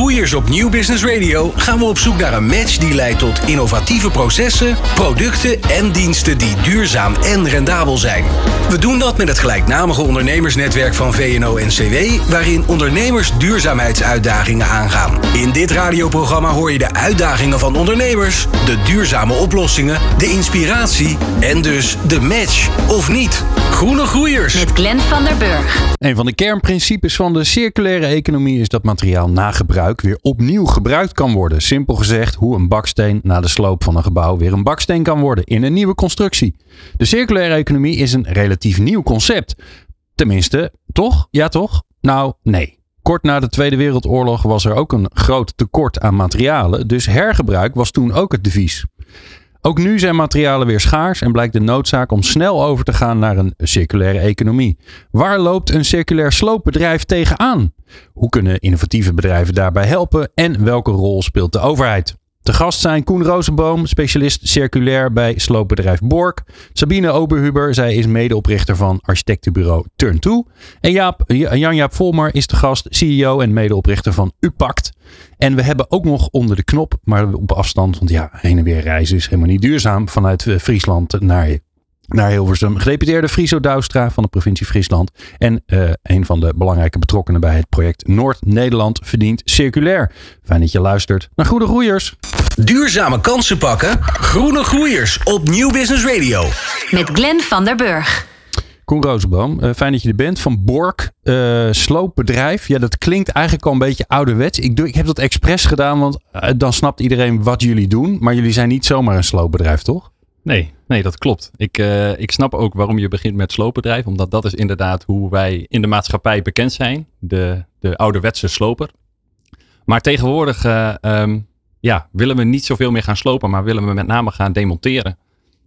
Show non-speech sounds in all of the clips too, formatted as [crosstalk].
Groeiers op Nieuw Business Radio gaan we op zoek naar een match die leidt tot innovatieve processen, producten en diensten die duurzaam en rendabel zijn. We doen dat met het gelijknamige ondernemersnetwerk van VNO-NCW, waarin ondernemers duurzaamheidsuitdagingen aangaan. In dit radioprogramma hoor je de uitdagingen van ondernemers, de duurzame oplossingen, de inspiratie en dus de match of niet. Groene Groeiers. Met Glenn van der Burg. Een van de kernprincipes van de circulaire economie is dat materiaal na gebruik weer opnieuw gebruikt kan worden. Simpel gezegd, hoe een baksteen na de sloop van een gebouw weer een baksteen kan worden in een nieuwe constructie. De circulaire economie is een relatief nieuw concept. Tenminste, toch? Ja, toch? Nou, nee. Kort na de Tweede Wereldoorlog was er ook een groot tekort aan materialen, dus hergebruik was toen ook het devies. Ook nu zijn materialen weer schaars en blijkt de noodzaak om snel over te gaan naar een circulaire economie. Waar loopt een circulair sloopbedrijf tegenaan? Hoe kunnen innovatieve bedrijven daarbij helpen en welke rol speelt de overheid? De gast zijn Koen Rozenboom, specialist circulair bij sloopbedrijf Bork. Sabine Oberhuber, zij is medeoprichter van architectenbureau Turn2. En Jaap, Jan-Jaap Volmer is de gast, CEO en medeoprichter van Upact. En we hebben ook nog onder de knop, maar op afstand, want ja, heen en weer reizen is helemaal niet duurzaam, vanuit eh, Friesland naar naar Hilversum. Gedeputeerde Friso Douwstra van de provincie Friesland. En uh, een van de belangrijke betrokkenen bij het project Noord-Nederland verdient circulair. Fijn dat je luistert naar Groene Groeiers. Duurzame kansen pakken. Groene Groeiers op Nieuw Business Radio. Met Glenn van der Burg. Koen Rozenboom, uh, fijn dat je er bent. Van Bork, uh, sloopbedrijf. Ja, dat klinkt eigenlijk al een beetje ouderwets. Ik, doe, ik heb dat expres gedaan, want dan snapt iedereen wat jullie doen. Maar jullie zijn niet zomaar een sloopbedrijf, toch? Nee, nee, dat klopt. Ik, uh, ik snap ook waarom je begint met sloopbedrijf. Omdat dat is inderdaad hoe wij in de maatschappij bekend zijn. De, de ouderwetse sloper. Maar tegenwoordig uh, um, ja, willen we niet zoveel meer gaan slopen. Maar willen we met name gaan demonteren.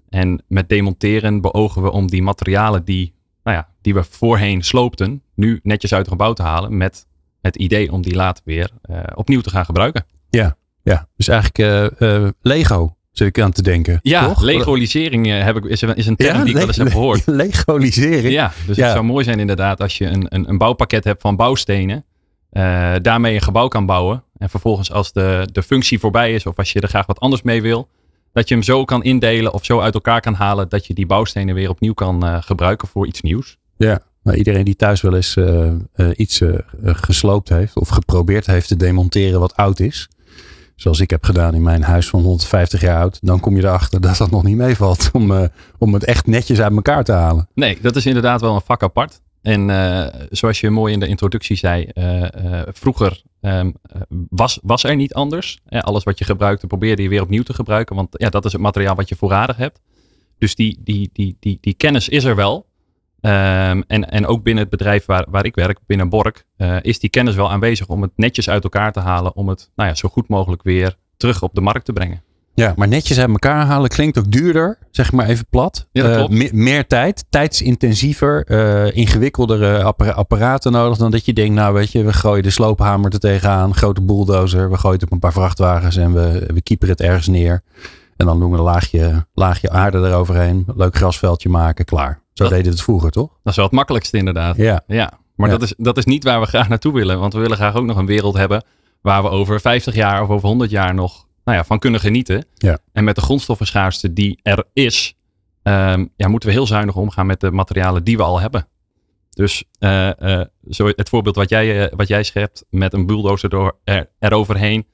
En met demonteren beogen we om die materialen die, nou ja, die we voorheen sloopten. Nu netjes uit een gebouw te halen. Met het idee om die later weer uh, opnieuw te gaan gebruiken. Ja, ja. dus eigenlijk Lego zit ik aan te denken. Ja, toch? legalisering eh, heb ik, is, is een term Ja, die ik wel eens heb gehoord. [laughs] Legalisering? Ja, dus Ja. het zou mooi zijn inderdaad als je een, een, een bouwpakket hebt van bouwstenen. eh, daarmee een gebouw kan bouwen. En vervolgens als de, de functie voorbij is of als je er graag wat anders mee wil. Dat je hem zo kan indelen of zo uit elkaar kan halen dat je die bouwstenen weer opnieuw kan eh, gebruiken voor iets nieuws. Ja, maar iedereen die thuis wel eens iets gesloopt heeft of geprobeerd heeft te demonteren wat oud is. Zoals ik heb gedaan in mijn huis van 150 jaar oud. Dan kom je erachter dat dat nog niet meevalt [laughs] om, eh, om het echt netjes uit elkaar te halen. Nee, dat is inderdaad wel een vak apart. En eh, zoals je mooi in de introductie zei, eh, vroeger ehm, eh, was, was er niet anders. Alles wat je gebruikte probeerde je weer opnieuw te gebruiken, want ja, dat is het materiaal wat je voorradig hebt. Dus die, die, die, die, die kennis is er wel. Ehm, en, en ook binnen het bedrijf waar, waar ik werk, binnen Bork, eh, is die kennis wel aanwezig om het netjes uit elkaar te halen, om het nou ja, zo goed mogelijk weer terug op de markt te brengen. Ja, maar netjes uit elkaar halen klinkt ook duurder, zeg maar even plat. Ja, Eh, me- meer tijd, tijdsintensiever, eh ingewikkeldere appara- apparaten nodig dan dat je denkt, nou weet je, we gooien de sloophamer er tegenaan, grote bulldozer, we gooien het op een paar vrachtwagens en we, we kieperen het ergens neer. En dan doen we een laagje, laagje aarde eroverheen, leuk grasveldje maken, klaar. Zo Dat- deden we het vroeger, toch? Dat is wel het makkelijkste inderdaad. Ja. Ja, maar Ja. Dat, is, dat is niet waar we graag naartoe willen. Want we willen graag ook nog een wereld hebben waar we over 50 jaar of over 100 jaar nog nou ja, van kunnen genieten. Ja. En met de grondstoffenschaarste die er is, ehm, ja, moeten we heel zuinig omgaan met de materialen die we al hebben. Dus eh, eh, zo het voorbeeld wat jij, eh, wat jij schept met een bulldozer door er, eroverheen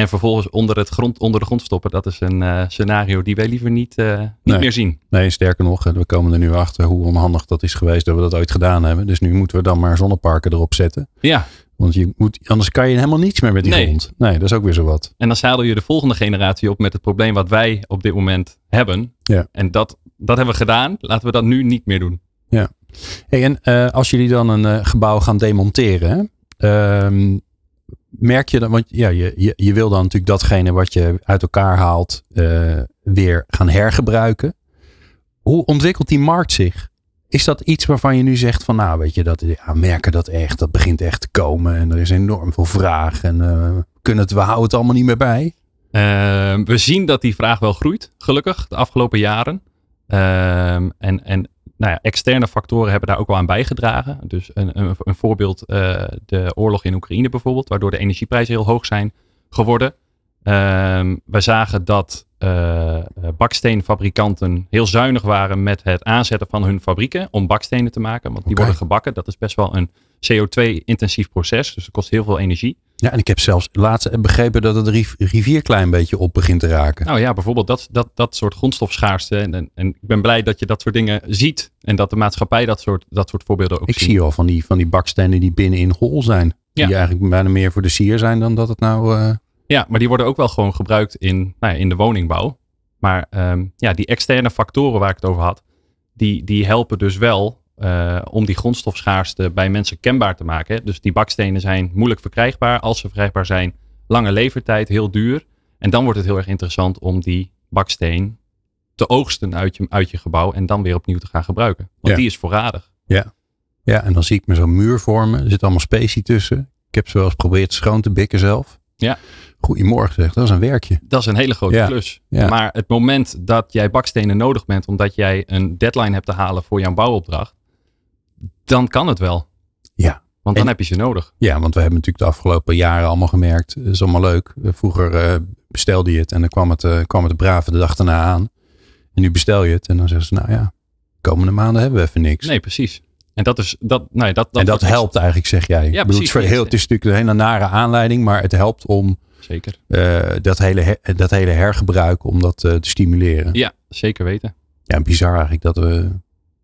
en vervolgens onder, het grond, onder de grond stoppen, dat is een eh, scenario die wij liever niet, eh, niet Nee. meer zien. Nee, sterker nog, we komen er nu achter hoe onhandig dat is geweest dat we dat ooit gedaan hebben. Dus nu moeten we dan maar zonneparken erop zetten. Ja, Want je moet, anders kan je helemaal niets meer met die Nee. grond. Nee, dat is ook weer zo wat. En dan zadel je de volgende generatie op met het probleem wat wij op dit moment hebben. Ja. En dat, dat hebben we gedaan. Laten we dat nu niet meer doen. Hey, en eh, als jullie dan een gebouw gaan demonteren, ehm, merk je dan, want ja, je, je, je wil dan natuurlijk datgene wat je uit elkaar haalt uh, weer gaan hergebruiken. Hoe ontwikkelt die markt zich? Is dat iets waarvan je nu zegt van nou weet je, dat, ja, merken dat echt, dat begint echt te komen en er is enorm veel vraag en uh, kunnen het, we houden het allemaal niet meer bij? Uh, we zien dat die vraag wel groeit, gelukkig, de afgelopen jaren. Ehm, en, en nou ja, externe factoren hebben daar ook wel aan bijgedragen. Dus een, een, een voorbeeld, uh, de oorlog in Oekraïne bijvoorbeeld, waardoor de energieprijzen heel hoog zijn geworden. Um, we zagen dat uh, baksteenfabrikanten heel zuinig waren met het aanzetten van hun fabrieken om bakstenen te maken. Want die okay. worden gebakken. Dat is best wel een CO2-intensief proces. Dus het kost heel veel energie. Ja, en ik heb zelfs laatst begrepen dat het rivier klein beetje op begint te raken. Nou ja, bijvoorbeeld dat, dat, dat soort grondstofschaarste. En, en, en, ik ben blij dat je dat soort dingen ziet. En dat de maatschappij dat soort, dat soort voorbeelden ook ik ziet. zie al van die, van die bakstenen die binnenin hol zijn. Ja. Die eigenlijk bijna meer voor de sier zijn dan dat het nou... Uh... Ja, maar die worden ook wel gewoon gebruikt in, nou ja, in de woningbouw. Maar um, ja, die externe factoren waar ik het over had, die, die helpen dus wel uh, om die grondstofschaarste bij mensen kenbaar te maken. Dus die bakstenen zijn moeilijk verkrijgbaar. Als ze verkrijgbaar zijn, lange levertijd, heel duur. En dan wordt het heel erg interessant om die baksteen te oogsten uit je, uit je gebouw en dan weer opnieuw te gaan gebruiken. Want ja. die is voorradig. Ja. ja, en dan zie ik me zo'n muur vormen. Er zit allemaal specie tussen. Ik heb ze wel eens geprobeerd schoon te bikken zelf. Ja. Goedemorgen zeg, dat is een werkje. Dat is een hele grote Ja. klus. Ja. Maar het moment dat jij bakstenen nodig bent omdat jij een deadline hebt te halen voor jouw bouwopdracht, dan kan het wel. Ja. Want dan En- heb je ze nodig. Ja, want we hebben natuurlijk de afgelopen jaren allemaal gemerkt. Het is allemaal leuk. Eh, Vroeger eh, bestelde je het en dan kwam het, eh, kwam het brave de dag daarna aan. En nu bestel je het en dan zeggen ze, nou ja, komende maanden hebben we even niks. Nee, precies. En dat is dat. Ja, dat, dat en dat helpt eigenlijk, zeg jij. Ik bedoel, precies. Het, heel, het is natuurlijk een hele nare aanleiding, maar het helpt om Zeker. eh, dat, hele, her- dat hele hergebruik, om dat eh, te stimuleren. Ja, zeker weten. Ja, bizar eigenlijk dat we,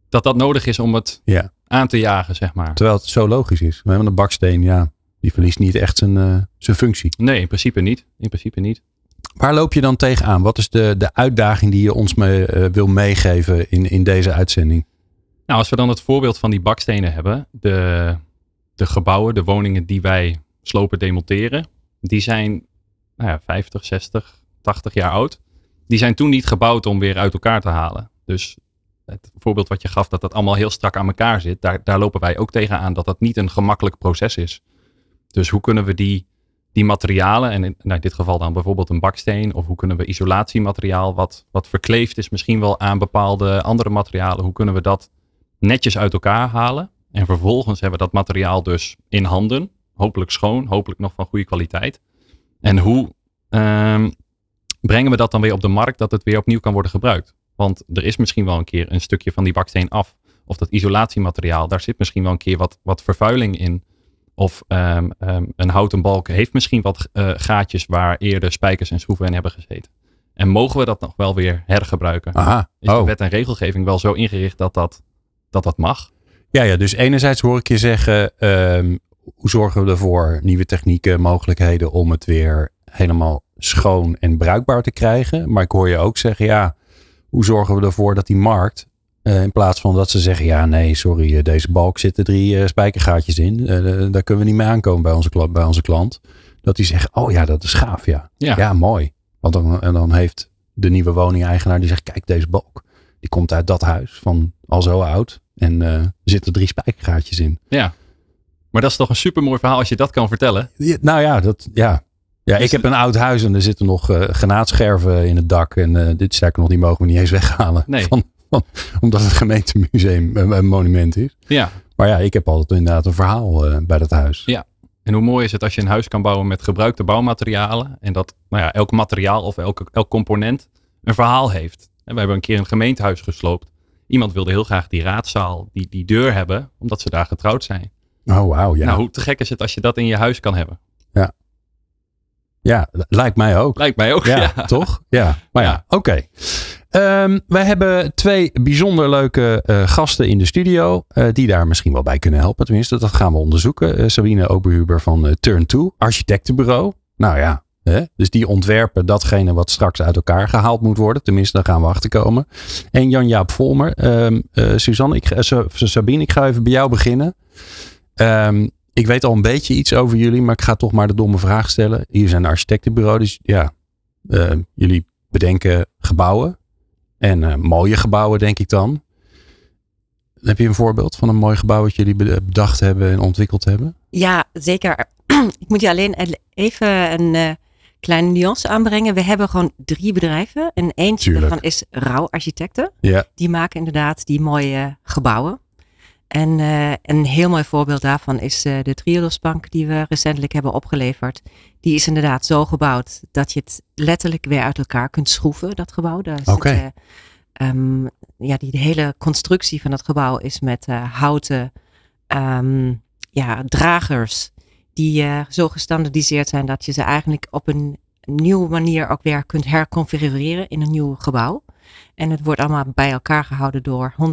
Dat dat nodig is om het ja, aan te jagen, zeg maar. terwijl het zo logisch is. We hebben een baksteen, ja, die verliest niet echt zijn, eh, zijn functie. Nee, in principe niet. In principe niet. Waar loop je dan tegenaan? Wat is de, de uitdaging die je ons mee, eh, wil meegeven in, in deze uitzending? Nou, als we dan het voorbeeld van die bakstenen hebben, de, de gebouwen, de woningen die wij slopen, demonteren, die zijn nou ja, 50, 60, 80 jaar oud. Die zijn toen niet gebouwd om weer uit elkaar te halen. Dus het voorbeeld wat je gaf, dat dat allemaal heel strak aan elkaar zit, daar, daar lopen wij ook tegenaan dat dat niet een gemakkelijk proces is. Dus hoe kunnen we die, die materialen, en in, nou in dit geval dan bijvoorbeeld een baksteen, of hoe kunnen we isolatiemateriaal wat, wat verkleefd is misschien wel aan bepaalde andere materialen, hoe kunnen we dat netjes uit elkaar halen. En vervolgens hebben we dat materiaal dus in handen. Hopelijk schoon, hopelijk nog van goede kwaliteit. En hoe ehm, brengen we dat dan weer op de markt dat het weer opnieuw kan worden gebruikt? Want er is misschien wel een keer een stukje van die baksteen af. Of dat isolatiemateriaal, daar zit misschien wel een keer wat, wat vervuiling in. Of ehm, ehm, een houten balk heeft misschien wat eh, gaatjes waar eerder spijkers en schroeven in hebben gezeten. En mogen we dat nog wel weer hergebruiken? Aha, Is de oh. wet en regelgeving wel zo ingericht dat dat, dat, dat mag? Ja, ja, dus enerzijds hoor ik je zeggen, ehm, hoe zorgen we ervoor nieuwe technieken, mogelijkheden om het weer helemaal schoon en bruikbaar te krijgen. Maar ik hoor je ook zeggen, ja, hoe zorgen we ervoor dat die markt, eh, in plaats van dat ze zeggen, ja, nee, sorry, eh, deze balk zitten drie eh, spijkergaatjes in, daar kunnen we niet mee aankomen bij onze, kla- bij onze klant. Dat die zeggen, oh ja, dat is gaaf, ja. Ja. Ja, mooi. Want dan, en dan heeft de nieuwe woningeigenaar die zegt, kijk, deze balk, die komt uit dat huis van al zo oud. En er zitten drie spijkergaatjes in. Ja. Maar dat is toch een supermooi verhaal als je dat kan vertellen. Ja, nou ja, dat, ja. Ja Dus ik heb een oud huis en er zitten nog eh granaatscherven in het dak. En eh, dit sterker nog, die mogen we niet eens [laughs] weghalen. Nee. Van, van, omdat het een gemeentemuseum, een, een monument is. Ja. Maar ja, ik heb altijd inderdaad een verhaal eh, bij dat huis. Ja. En hoe mooi is het als je een huis kan bouwen met gebruikte bouwmaterialen. En dat nou ja, elk materiaal of elk, elk component een verhaal heeft. En we hebben een keer een gemeentehuis gesloopt. Iemand wilde heel graag die raadzaal, die, die deur hebben, omdat ze daar getrouwd zijn. Oh, wauw. Ja. Nou, hoe te gek is het als je dat in je huis kan hebben? Ja, lijkt mij ook. Lijkt mij ook. Ja, Ja, toch? Ja, maar ja, Ja. oké. Ehm, wij hebben twee bijzonder leuke eh, gasten in de studio. eh, die daar misschien wel bij kunnen helpen. Tenminste, dat gaan we onderzoeken. Eh, Sabine Oberhuber van eh, Turn 2, architectenbureau. Nou ja, hè? dus die ontwerpen datgene wat straks uit elkaar gehaald moet worden. Tenminste, daar gaan we achter komen. En Jan-Jaap Volmer. Eh, Suzanne, ik, Sabine, ik ga even bij jou beginnen. Ehm, ik weet al een beetje iets over jullie, maar ik ga toch maar de domme vraag stellen. Hier zijn een architectenbureau, dus ja, eh, jullie bedenken gebouwen. En eh, mooie gebouwen, denk ik dan. Heb je een voorbeeld van een mooi gebouw dat jullie bedacht hebben en ontwikkeld hebben? Ja, zeker. [clears throat] ik moet je alleen even een uh, kleine nuance aanbrengen. We hebben gewoon drie bedrijven. En eentje Tuurlijk. daarvan is Rauw Architecten. Ja. Die maken inderdaad die mooie gebouwen. En uh, een heel mooi voorbeeld daarvan is uh, de Triodosbank die we recentelijk hebben opgeleverd. Die is inderdaad zo gebouwd dat je het letterlijk weer uit elkaar kunt schroeven, dat gebouw. Oké. Okay. Um, ja, die de hele constructie van het gebouw is met houten um, ja, dragers die zo gestandardiseerd zijn dat je ze eigenlijk op een nieuwe manier ook weer kunt herconfigureren in een nieuw gebouw. En het wordt allemaal bij elkaar gehouden door 160.000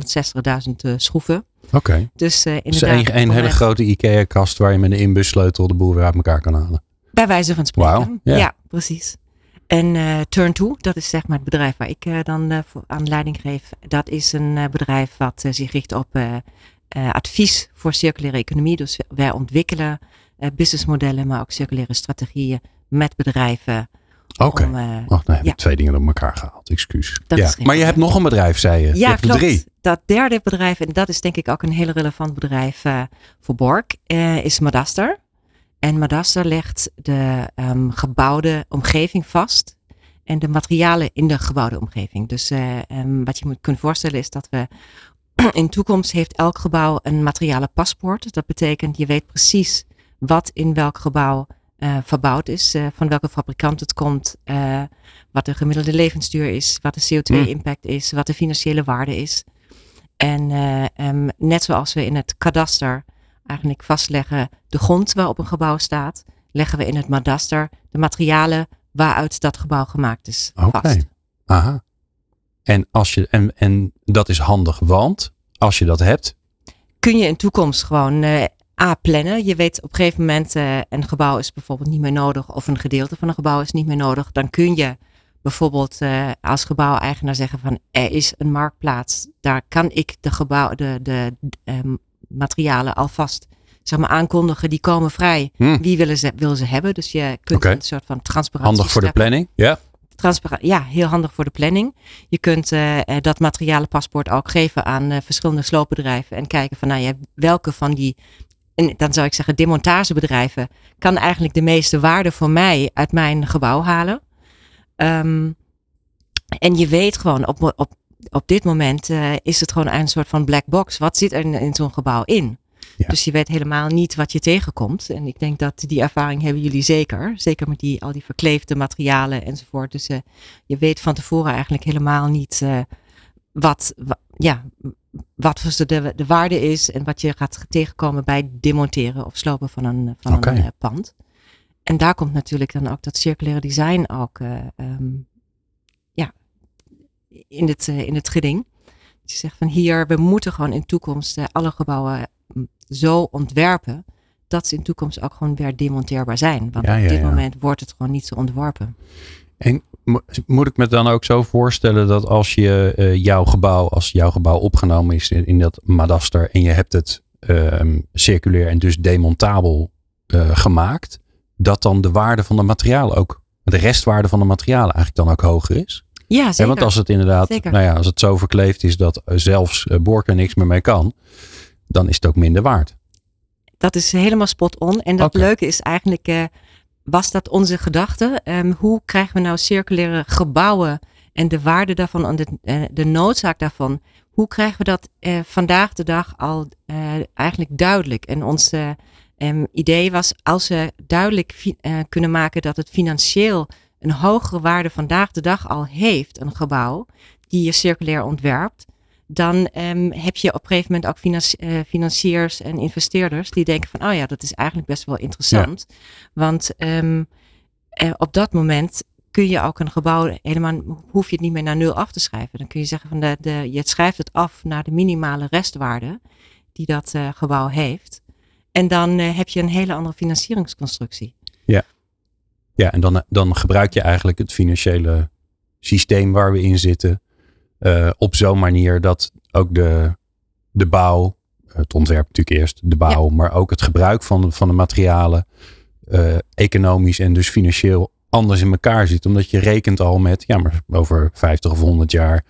uh, schroeven. Oké. Okay. Dus uh, Dus een, een hele grote IKEA-kast waar je met een inbussleutel de boel weer uit elkaar kan halen. Bij wijze van spreken. Wow, ja. ja. precies. En uh, Turn 2, dat is zeg maar het bedrijf waar ik uh, dan uh, voor aan leiding geef. Dat is een bedrijf wat zich richt op advies voor circulaire economie. Dus wij ontwikkelen businessmodellen, maar ook circulaire strategieën met bedrijven. Oké. Okay. Oh, dan heb ja. ik twee dingen door elkaar gehaald. Excuus. Dat ja. Maar je hebt nog een bedrijf, zei je. je Ja, hebt er klopt. drie. Dat derde bedrijf, en dat is denk ik ook een heel relevant bedrijf uh, voor Borg, uh, is Madaster. En Madaster legt de um, gebouwde omgeving vast en de materialen in de gebouwde omgeving. Dus uh, um, wat je moet kunt voorstellen is dat we [clears throat] in de toekomst heeft elk gebouw een materialen paspoort. Dat betekent je weet precies wat in welk gebouw uh, verbouwd is, uh, van welke fabrikant het komt, uh, wat de gemiddelde levensduur is, wat de CO2-impact mm. is, wat de financiële waarde is. En um, net zoals we in het kadaster eigenlijk vastleggen de grond waarop een gebouw staat, leggen we in het madaster de materialen waaruit dat gebouw gemaakt is okay. vast. Aha. En, als je, en, en dat is handig, want als je dat hebt. Kun je in toekomst gewoon uh, A plannen. Je weet op een gegeven moment uh, een gebouw is bijvoorbeeld niet meer nodig of een gedeelte van een gebouw is niet meer nodig. Dan kun je bijvoorbeeld uh, als gebouweigenaar zeggen van er is een marktplaats. Daar kan ik de, gebouw, de, de, de um, materialen alvast zeg maar, aankondigen. Die komen vrij. Hmm. Wie willen ze, willen ze hebben? Dus je kunt een soort van transparantie Handig voor de planning. Ja. Transpara- ja, heel handig voor de planning. Je kunt uh, dat materialenpaspoort ook geven aan uh, verschillende sloopbedrijven en kijken van nou ja, welke van die, en dan zou ik zeggen demontagebedrijven, kan eigenlijk de meeste waarde voor mij uit mijn gebouw halen. Um, en je weet gewoon op, op, op dit moment uh, is het gewoon een soort van black box. Wat zit er in, in zo'n gebouw in? Ja. Dus je weet helemaal niet wat je tegenkomt. En ik denk dat die ervaring hebben jullie zeker. Zeker met die, al die verkleefde materialen enzovoort. Dus uh, je weet van tevoren eigenlijk helemaal niet uh, wat, wa, ja, wat de, de waarde is en wat je gaat tegenkomen bij demonteren of slopen van een, van een uh, pand. En daar komt natuurlijk dan ook dat circulaire design ook um, ja, in, het, in het geding. Dus je zegt van hier, we moeten gewoon in toekomst alle gebouwen zo ontwerpen dat ze in toekomst ook gewoon weer demonteerbaar zijn. Want Ja, ja, op dit ja. moment wordt het gewoon niet zo ontworpen. En mo- moet ik me dan ook zo voorstellen dat als je eh, jouw gebouw, als jouw gebouw opgenomen is in, in dat madaster en je hebt het ehm, circulair en dus demontabel eh, gemaakt, dat dan de waarde van de materialen ook, de restwaarde van de materialen eigenlijk dan ook hoger is? Ja, Ja, zeker. want als het inderdaad, Zeker. nou ja, als het zo verkleefd is dat eh, zelfs Bork er niks meer mee kan, dan is het ook minder waard. Dat is helemaal spot on. En dat leuke is eigenlijk, was dat onze gedachte? Um, hoe krijgen we nou circulaire gebouwen en de waarde daarvan en de, uh, de noodzaak daarvan? Hoe krijgen we dat uh, vandaag de dag al eigenlijk duidelijk? En ons um, idee was, als we duidelijk kunnen maken dat het financieel een hogere waarde vandaag de dag al heeft, een gebouw, die je circulair ontwerpt, dan um, heb je op een gegeven moment ook financi uh, financiers en investeerders die denken van, oh ja, dat is eigenlijk best wel interessant. Ja. Want um, uh, op dat moment kun je ook een gebouw helemaal, hoef je het niet meer naar nul af te schrijven. Dan kun je zeggen van, de, de, je schrijft het af naar de minimale restwaarde die dat uh, gebouw heeft. En dan heb je een hele andere financieringsconstructie. Ja, ja en dan, dan gebruik je eigenlijk het financiële systeem waar we in zitten uh, op zo'n manier dat ook de, de bouw het ontwerp natuurlijk eerst, de bouw, maar ook het gebruik van, van de materialen, uh, economisch en dus financieel anders in elkaar zit. Omdat je rekent al met, ja, maar over 50 of 100 jaar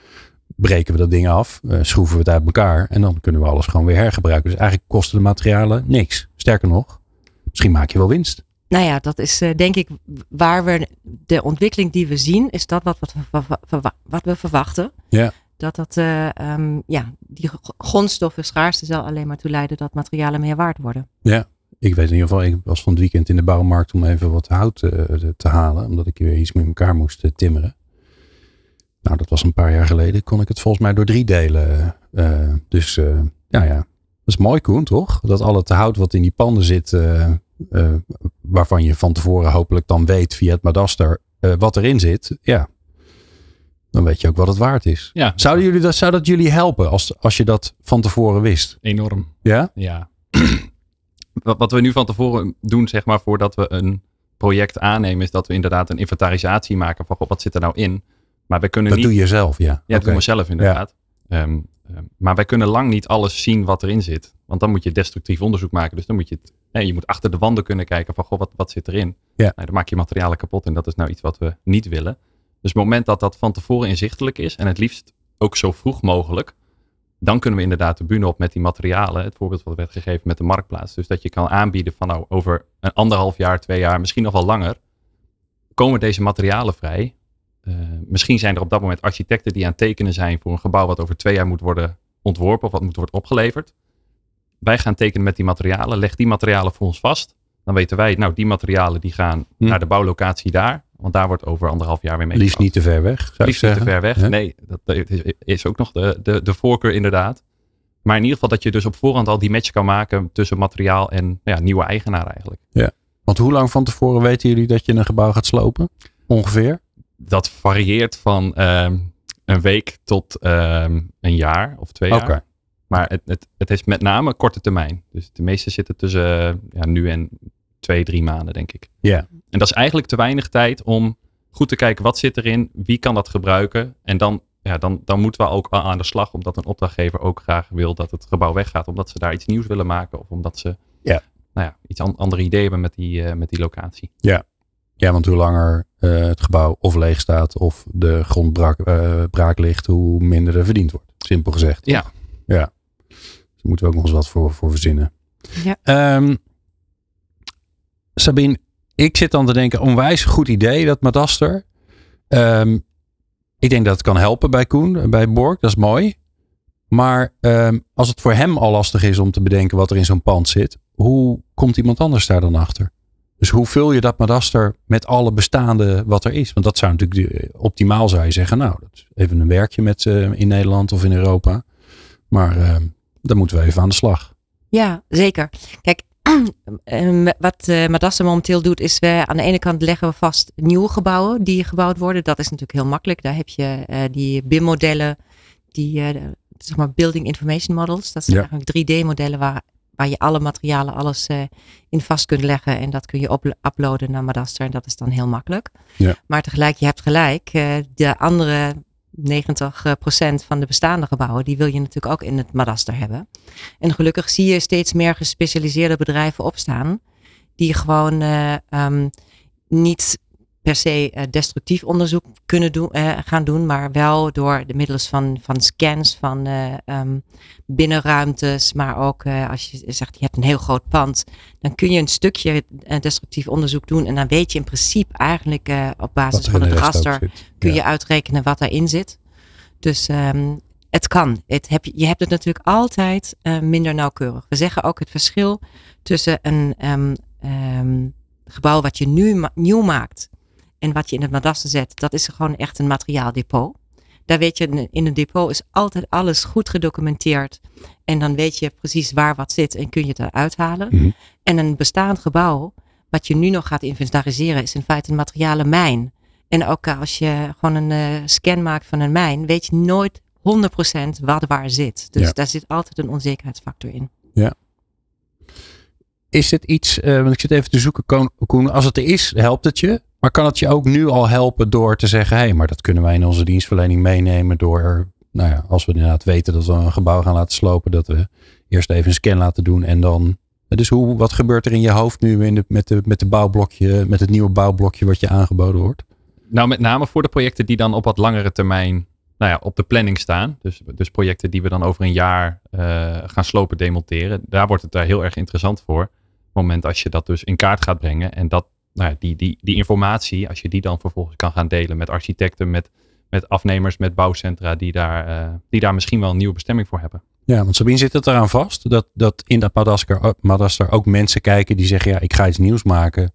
breken we dat ding af, uh, schroeven we het uit elkaar en dan kunnen we alles gewoon weer hergebruiken. Dus eigenlijk kosten de materialen niks. Sterker nog, misschien maak je wel winst. Nou ja, dat is uh, denk ik waar we de ontwikkeling die we zien, is dat wat, wat, wat, wat we verwachten. Ja. Dat dat, uh, um, ja, die grondstoffen schaarste zal alleen maar toe leiden dat materialen meer waard worden. Ja, ik weet in ieder geval, ik was van het weekend in de bouwmarkt om even wat hout uh, te halen, omdat ik weer iets met elkaar moest timmeren. Nou, dat was een paar jaar geleden. Kon ik het volgens mij door drie delen. Dus ja, ja. Dat is mooi, Koen, toch? Dat al het hout wat in die panden zit, uh, waarvan je van tevoren hopelijk dan weet via het Madaster wat erin zit. Ja, dan weet je ook wat het waard is. Ja. Zouden jullie dat, zou dat jullie helpen als, als je dat van tevoren wist? Enorm. Ja? Ja. [clears throat] wat we nu van tevoren doen, zeg maar, voordat we een project aannemen, is dat we inderdaad een inventarisatie maken van wat zit er nou in. Maar wij kunnen dat niet, doe je zelf, ja. Ja, dat okay. doen we zelf inderdaad. Ja. Um, maar wij kunnen lang niet alles zien wat erin zit. Want dan moet je destructief onderzoek maken. Dus dan moet je het, je moet achter de wanden kunnen kijken van, goh, wat, wat zit erin? Ja. Nou, dan maak je materialen kapot en dat is nou iets wat we niet willen. Dus op het moment dat dat van tevoren inzichtelijk is en het liefst ook zo vroeg mogelijk, dan kunnen we inderdaad de bühne op met die materialen. Het voorbeeld wat werd gegeven met de marktplaats. Dus dat je kan aanbieden van nou over een anderhalf jaar, twee jaar, misschien nog wel langer, komen deze materialen vrij. Uh, misschien zijn er op dat moment architecten die aan het tekenen zijn voor een gebouw wat over twee jaar moet worden ontworpen of wat moet worden opgeleverd. Wij gaan tekenen met die materialen, leg die materialen voor ons vast. Dan weten wij, nou die materialen die gaan hm. naar de bouwlocatie daar. Want daar wordt over anderhalf jaar weer mee Liefst niet te ver weg. Liefst niet te ver weg. Nee, dat is ook nog de, de, de voorkeur inderdaad. Maar in ieder geval dat je dus op voorhand al die match kan maken tussen materiaal en ja, nieuwe eigenaar eigenlijk. Ja, want hoe lang van tevoren weten jullie dat je een gebouw gaat slopen? Ongeveer? Dat varieert van um, een week tot um, een jaar of twee jaar. Maar het, het, het is met name korte termijn. Dus de meeste zitten tussen ja, nu en twee, drie maanden, denk ik. Ja. En dat is eigenlijk te weinig tijd om goed te kijken wat zit erin, wie kan dat gebruiken. En dan, ja, dan, dan moeten we ook aan de slag, omdat een opdrachtgever ook graag wil dat het gebouw weggaat, omdat ze daar iets nieuws willen maken of omdat ze ja. Nou ja, iets an andere ideeën hebben met die, uh, met die locatie. Ja. Ja, want hoe langer uh, het gebouw of leeg staat of de grond braak, uh, braak ligt, hoe minder er verdiend wordt. Simpel gezegd. Ja. Ja. Dus daar moeten we ook nog eens wat voor, voor verzinnen. Ja. Um, Sabine, ik zit dan te denken, onwijs goed idee dat Madaster. Um, ik denk dat het kan helpen bij Koen, bij Borg, dat is mooi. Maar um, als het voor hem al lastig is om te bedenken wat er in zo'n pand zit, hoe komt iemand anders daar dan achter? Dus hoe vul je dat Madaster met alle bestaande wat er is? Want dat zou natuurlijk optimaal zou je zeggen, nou, dat is even een werkje met uh, in Nederland of in Europa. Maar uh, dan moeten we even aan de slag. Ja, zeker. Kijk, [clears throat] wat uh, Madaster momenteel doet, is we aan de ene kant leggen we vast nieuwe gebouwen die gebouwd worden. Dat is natuurlijk heel makkelijk. Daar heb je uh, die BIM-modellen, die zeg maar Building Information Models. Dat zijn Ja. eigenlijk 3D-modellen waar, waar je alle materialen, alles uh, in vast kunt leggen. En dat kun je op, uploaden naar Madaster. En dat is dan heel makkelijk. Ja. Maar tegelijk, je hebt gelijk. Uh, de andere 90% van de bestaande gebouwen, die wil je natuurlijk ook in het Madaster hebben. En gelukkig zie je steeds meer gespecialiseerde bedrijven opstaan. Die gewoon um, niet per se uh, destructief onderzoek kunnen doen, uh, gaan doen, maar wel door de middels van, van scans van uh, um, binnenruimtes, maar ook als je zegt je hebt een heel groot pand, dan kun je een stukje destructief onderzoek doen en dan weet je in principe eigenlijk op basis van het raster kun ja. je uitrekenen wat daarin zit. Dus um, het kan. Het heb, je hebt het natuurlijk altijd uh, minder nauwkeurig. We zeggen ook het verschil tussen een um, um, gebouw wat je nu ma nieuw maakt en wat je in het madaster zet. Dat is gewoon echt een materiaaldepot. Daar weet je, in een depot is altijd alles goed gedocumenteerd. En dan weet je precies waar wat zit en kun je het eruit halen. Mhm. Mm -hmm. En een bestaand gebouw, wat je nu nog gaat inventariseren, is in feite een materialenmijn. En ook als je gewoon een uh, scan maakt van een mijn, weet je nooit 100% wat waar zit. Dus Ja. daar zit altijd een onzekerheidsfactor in. Is het iets, uh, want ik zit even te zoeken, Koen, als het er is, helpt het je? Maar kan het je ook nu al helpen door te zeggen, hé, hey, maar dat kunnen wij in onze dienstverlening meenemen door, nou ja, als we inderdaad weten dat we een gebouw gaan laten slopen, dat we eerst even een scan laten doen en dan. Dus hoe, wat gebeurt er in je hoofd nu in de, met, de, met, de bouwblokje, met het nieuwe bouwblokje wat je aangeboden wordt? Nou, met name voor de projecten die dan op wat langere termijn nou ja, op de planning staan. Dus, dus projecten die we dan over een jaar uh, gaan slopen, demonteren. Daar wordt het daar heel erg interessant voor. Op het moment als je dat dus in kaart gaat brengen. En dat, nou ja, die, die, die informatie, als je die dan vervolgens kan gaan delen met architecten, met, met afnemers, met bouwcentra die daar, uh, die daar misschien wel een nieuwe bestemming voor hebben. Ja, want Sabine zit het eraan vast dat, dat in dat Madagaskar, Madagaskar ook mensen kijken die zeggen, ja, ik ga iets nieuws maken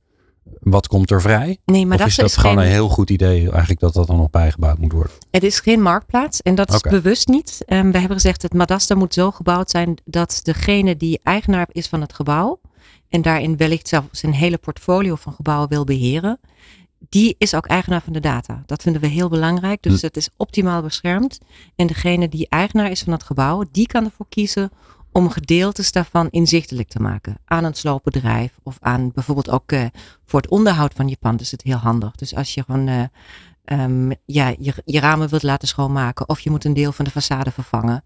wat komt er vrij? Nee, maar of dat is dat is gewoon geen- een heel goed idee eigenlijk dat dat dan nog bijgebouwd moet worden? Het is geen marktplaats en dat is bewust niet. Ehm, we hebben gezegd, het Madasta moet zo gebouwd zijn dat degene die eigenaar is van het gebouw en daarin wellicht zelfs een hele portfolio van gebouwen wil beheren, die is ook eigenaar van de data. Dat vinden we heel belangrijk. Dus Hm. het is optimaal beschermd. En degene die eigenaar is van het gebouw, die kan ervoor kiezen om gedeeltes daarvan inzichtelijk te maken. Aan een sloopbedrijf of aan bijvoorbeeld ook eh, voor het onderhoud van je pand is het heel handig. Dus als je gewoon eh, ehm, ja, je, je ramen wilt laten schoonmaken of je moet een deel van de façade vervangen,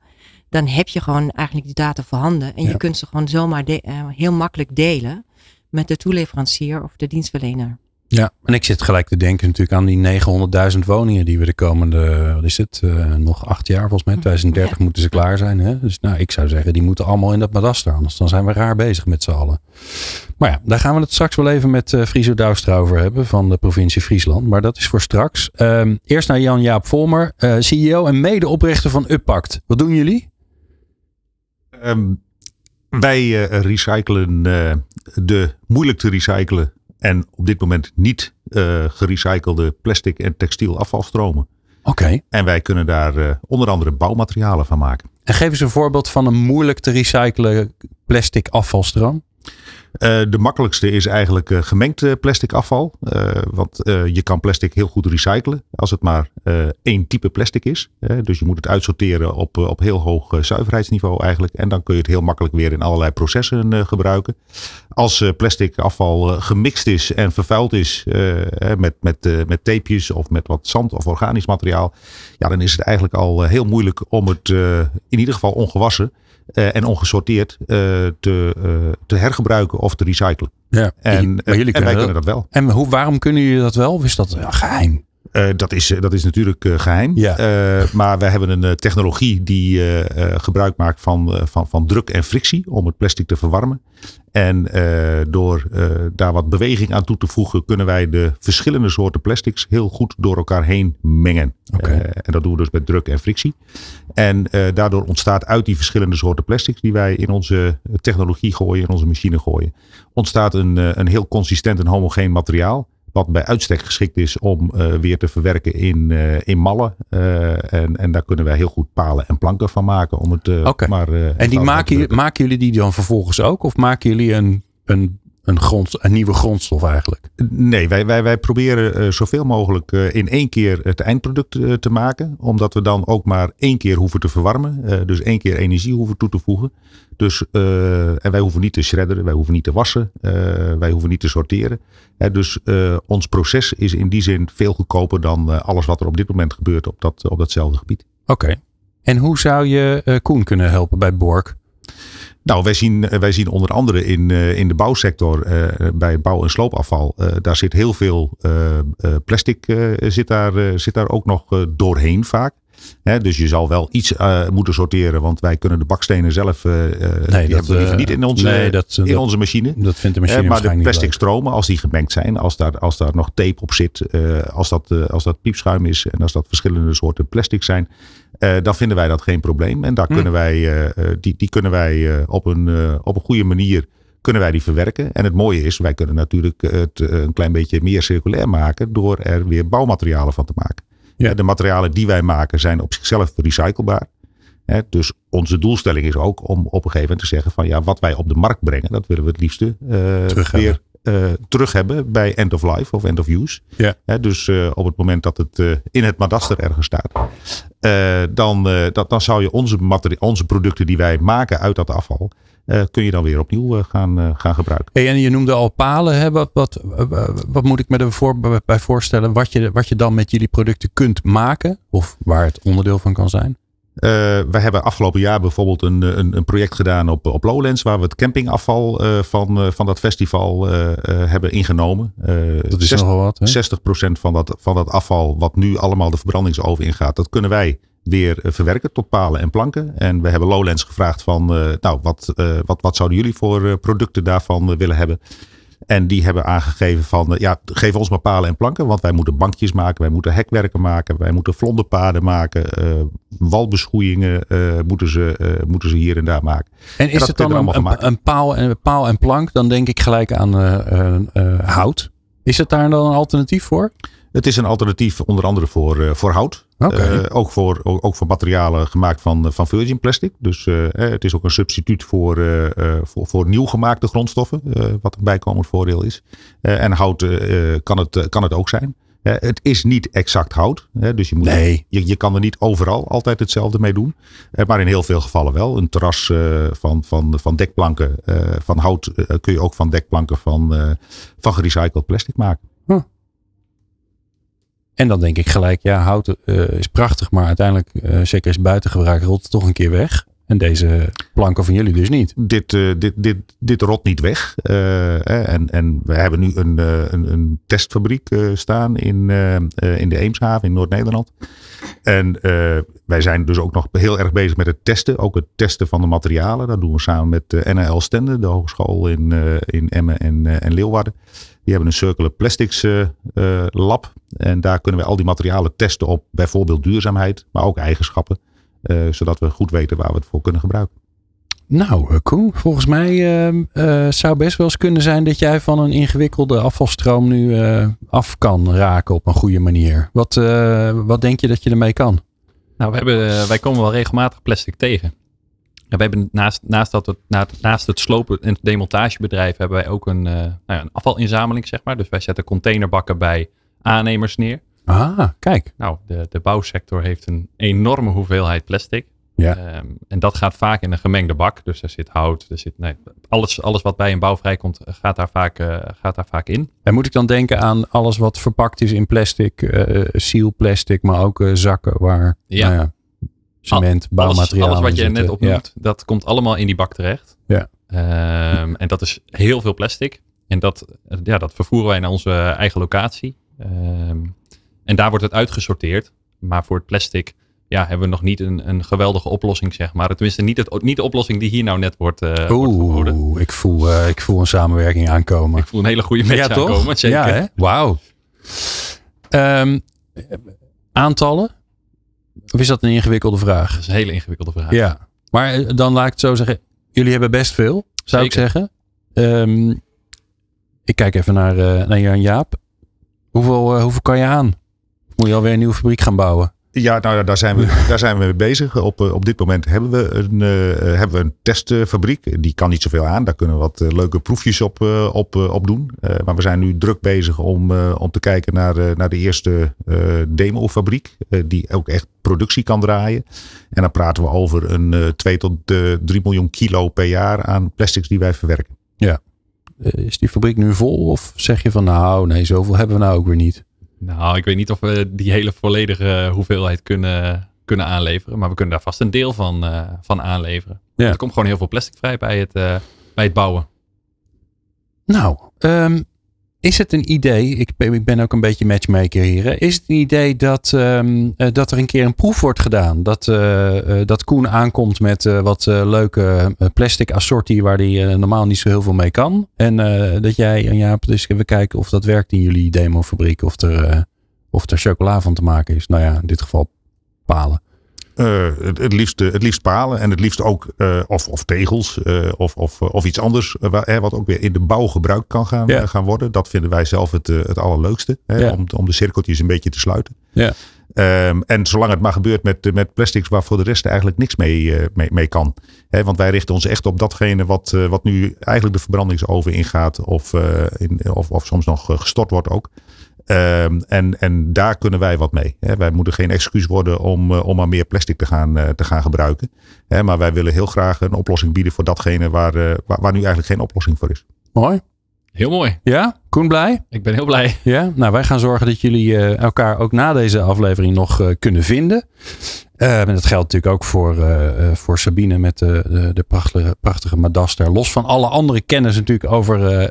dan heb je gewoon eigenlijk die data voorhanden. En Ja. je kunt ze gewoon zomaar de- eh, heel makkelijk delen met de toeleverancier of de dienstverlener. Ja, en ik zit gelijk te denken natuurlijk aan die 900.000 woningen die we de komende, wat is het, eh, nog acht jaar volgens mij, 2030 moeten ze klaar zijn. Hè? Dus nou, ik zou zeggen, die moeten allemaal in dat madaster, anders dan zijn we raar bezig met z'n allen. Maar ja, daar gaan we het straks wel even met eh Friso Douwstra over hebben van de provincie Friesland. Maar dat is voor straks. Ehm, eerst naar Jan-Jaap Volmer, CEO en medeoprichter van Uppact. Wat doen jullie? Ehm, wij eh, recyclen eh, de moeilijk te recyclen en op dit moment niet eh, gerecyclede plastic en textiel afvalstromen. Oké. En wij kunnen daar onder andere bouwmaterialen van maken. En geef eens een voorbeeld van een moeilijk te recyclen plastic afvalstroom. Eh, de makkelijkste is eigenlijk eh, gemengd eh, plastic afval. Want je kan plastic heel goed recyclen als het maar één type plastic is. Dus je moet het uitsorteren op, op heel hoog zuiverheidsniveau eigenlijk. En dan kun je het heel makkelijk weer in allerlei processen gebruiken. Als plastic afval gemixt is en vervuild is met, met, met tapejes of met wat zand of organisch materiaal. Ja, dan is het eigenlijk al heel moeilijk om het in ieder geval ongewassen eh, en ongesorteerd eh, te, eh, te hergebruiken of te recyclen. Ja, En, maar jullie en wij dat. kunnen dat wel. En hoe, waarom kunnen jullie dat wel? Of is dat ja, geheim? Eh, dat, is, dat is natuurlijk eh, geheim. Ja. Maar wij hebben een technologie die gebruik maakt van, van, van druk en frictie om het plastic te verwarmen. En eh, door eh, daar wat beweging aan toe te voegen, kunnen wij de verschillende soorten plastics heel goed door elkaar heen mengen. Eh, en dat doen we dus met druk en frictie. En daardoor ontstaat uit die verschillende soorten plastics die wij in onze technologie gooien, in onze machine gooien, ontstaat een, een heel consistent en homogeen materiaal. Wat bij uitstek geschikt is om eh, weer te verwerken in, eh, in mallen. Eh, en, en daar kunnen wij heel goed palen en planken van maken. Om het, maar, En die maken, maken jullie die dan vervolgens ook? Of maken jullie een, een, een, grond, een nieuwe grondstof eigenlijk? Nee, wij, wij, wij proberen eh, zoveel mogelijk eh, in één keer het eindproduct eh, te maken. Omdat we dan ook maar één keer hoeven te verwarmen. dus één keer energie hoeven toe te voegen. Dus, en wij hoeven niet te shredderen, wij hoeven niet te wassen, wij hoeven niet te sorteren. Dus ons proces is in die zin veel goedkoper dan alles wat er op dit moment gebeurt op, dat, op datzelfde gebied. Oké. En hoe zou je Koen kunnen helpen bij Bork? Nou, wij zien, wij zien onder andere in, eh, in de bouwsector, eh, bij bouw- en sloopafval, eh, daar zit heel veel eh, eh, plastic eh, zit, daar, eh, zit daar ook nog eh, doorheen vaak. Hè, dus je zal wel iets eh, moeten sorteren, want wij kunnen de bakstenen zelf, eh, die dat, hebben we liever niet in onze, nee, dat- in onze machine. Dat vindt de machine maar de plastic niet stromen, als die gemengd zijn, als daar, als daar nog tape op zit, als, dat, als dat piepschuim is en als dat verschillende soorten plastic zijn, dan vinden wij dat geen probleem. En daar Hm. kunnen wij, die, die kunnen wij op, een, op een goede manier kunnen wij die verwerken. En het mooie is, wij kunnen natuurlijk het een klein beetje meer circulair maken door er weer bouwmaterialen van te maken. Ja. De materialen die wij maken zijn op zichzelf recyclebaar. Dus onze doelstelling is ook om op een gegeven moment te zeggen van ja, wat wij op de markt brengen, dat willen we het liefste eh, Terug weer eh, terug hebben bij end of life of end of use. Ja. Dus eh, op het moment dat het in het madaster ergens staat, dan, dat, dan zou je onze, onze producten die wij maken uit dat afval, eh, kun je dan weer opnieuw eh, gaan, eh, gaan gebruiken. Hey, en je noemde al palen. Hè? Wat, wat, wat moet ik me ervoor bij voorstellen? Wat je, wat je dan met jullie producten kunt maken? Of waar het onderdeel van kan zijn? Wij hebben afgelopen jaar bijvoorbeeld een, een, een, project gedaan op, op Lowlands, waar we het campingafval van, van dat festival hebben ingenomen. dat is 60, nogal wat. Hè? 60% van dat, van dat afval, wat nu allemaal de verbrandingsoven ingaat, dat kunnen wij weer verwerken tot palen en planken. En we hebben Lowlands gevraagd van, nou, wat, wat, wat zouden jullie voor producten daarvan willen hebben? En die hebben aangegeven van, ja, geef ons maar palen en planken. Want wij moeten bankjes maken, wij moeten hekwerken maken, wij moeten vlonderpaden maken. Uh, walbeschoeiingen uh, moeten, ze, uh, moeten ze hier en daar maken. En is het dan een, een, een, paal en, paal en plank? Dan denk ik gelijk aan hout. Is het daar dan een alternatief voor? Het is een alternatief onder andere voor, voor hout. Okay. Uh, ook, voor, ook voor materialen gemaakt van, van virgin plastic. Dus uh, het is ook een substituut voor, uh, voor, voor nieuw gemaakte grondstoffen. wat een bijkomend voordeel is. en hout kan, het, kan het ook zijn. het is niet exact hout. dus je, moet, nee. je, je kan er niet overal altijd hetzelfde mee doen. maar in heel veel gevallen wel. Een terras van, van, van dekplanken van hout kun je ook van dekplanken van, van gerecycled plastic maken. Huh. En dan denk ik gelijk, ja, hout uh, is prachtig, maar uiteindelijk, uh, zeker als buitengebruik, rolt het toch een keer weg. En deze planken van jullie dus niet. Dit, uh, dit, dit, dit rot niet weg. en, en we hebben nu een, een, een testfabriek staan in, in de Eemshaven in Noord-Nederland. En wij zijn dus ook nog heel erg bezig met het testen. Ook het testen van de materialen. Dat doen we samen met NL Stende, de hogeschool in, in Emmen en, en Leeuwarden. Die hebben een Circular Plastics uh, lab. En daar kunnen we al die materialen testen op bijvoorbeeld duurzaamheid, maar ook eigenschappen. Uh, zodat we goed weten waar we het voor kunnen gebruiken. Nou, cool. Volgens mij zou best wel eens kunnen zijn dat jij van een ingewikkelde afvalstroom nu af kan raken op een goede manier. Wat, wat denk je dat je ermee kan? Nou, we hebben, wij komen wel regelmatig plastic tegen we hebben naast, naast, dat het, naast het slopen- en demontagebedrijf hebben wij ook een, uh, nou ja, een afvalinzameling, zeg maar. Dus wij zetten containerbakken bij aannemers neer. Ah, kijk. Nou, de, de bouwsector heeft een enorme hoeveelheid plastic. Ja. Um, en dat gaat vaak in een gemengde bak. Dus er zit hout, er zit, nee, alles, alles wat bij een bouw vrijkomt, gaat daar vaak, uh, gaat daar vaak in. En moet ik dan denken aan alles wat verpakt is in plastic, uh, sealplastic, maar ook uh, zakken waar ja. Nou ja, cement, bouwmateriaal. Alles, wat je net opnoemt, dat komt allemaal in die bak terecht. Ja. Um, en dat is heel veel plastic. En dat, ja, dat vervoeren wij naar onze eigen locatie. Um, en daar wordt het uitgesorteerd. Maar voor het plastic ja, hebben we nog niet een, een geweldige oplossing, zeg maar. Tenminste, niet, het, niet de oplossing die hier nou net wordt, uh, Oeh, ik voel, uh, ik voel een samenwerking aankomen. Ik voel een hele goede match ja, aankomen, toch? zeker. Ja, Wauw. Um, aantallen? Of is dat een ingewikkelde vraag? Dat is een hele ingewikkelde vraag. Ja, maar eh, dan laat ik het zo zeggen. Jullie hebben best veel, zou ik zeggen. Um, ik kijk even naar, uh, naar Jan Jaap. Hoeveel, uh, hoeveel kan je aan? Of moet je alweer een nieuwe fabriek gaan bouwen? Ja, nou, daar zijn we, [laughs] daar zijn we mee bezig. Op, op dit moment hebben we een, uh, hebben we een testfabriek. Die kan niet zoveel aan. Daar kunnen we wat leuke proefjes op, uh, op, op doen. Uh, maar we zijn nu druk bezig om, om te kijken naar, naar de eerste demofabriek. die ook echt productie kan draaien. En dan praten we over een 2 tot 3 miljoen kilo per jaar aan plastics die wij verwerken. Ja. Is die fabriek nu vol? Of zeg je van nou, nee, zoveel hebben we nou ook weer niet? Nou, ik weet niet of we die hele volledige hoeveelheid kunnen, kunnen aanleveren. Maar we kunnen daar vast een deel van, uh, van aanleveren. Ja. Er komt gewoon heel veel plastic vrij bij het, uh, bij het bouwen. Nou, um, is het een idee, ik ben, ook een beetje matchmaker hier. Is het een idee dat, um, dat er een keer een proef wordt gedaan? Dat, uh, dat Koen aankomt met wat leuke plastic assortie waar hij normaal niet zo heel veel mee kan. En dat jij en Jaap dus even kijken of dat werkt in jullie demofabriek. Of er, of er chocola van te maken is. Nou ja, in dit geval palen. Uh, het, het, liefst, het liefst palen en het liefst ook uh, of, of tegels uh, of, of, of iets anders wat ook weer in de bouw gebruikt kan gaan, ja. gaan worden. Dat vinden wij zelf het, het allerleukste ja. om, om de cirkeltjes een beetje te sluiten. Ja. Um, en zolang het maar gebeurt met, met plastics waar voor de rest eigenlijk niks mee, mee, mee kan. He, want wij richten ons echt op datgene wat, wat nu eigenlijk de verbrandingsoven ingaat of, in, of, of soms nog gestort wordt ook. Um, en, en daar kunnen wij wat mee. Wij moeten geen excuus worden om, uh, om maar meer plastic te gaan, uh, te gaan gebruiken. Maar wij willen heel graag een oplossing bieden voor datgene waar, waar, waar, nu eigenlijk geen oplossing voor is. Mooi. Heel mooi. Ja? Koen blij? Ik ben heel blij. Ja? Nou, wij gaan zorgen dat jullie uh, elkaar ook na deze aflevering nog uh, kunnen vinden. Uh, en dat geldt natuurlijk ook voor, voor Sabine met de, de, de prachtige, prachtige Madaster. Los van alle andere kennis natuurlijk over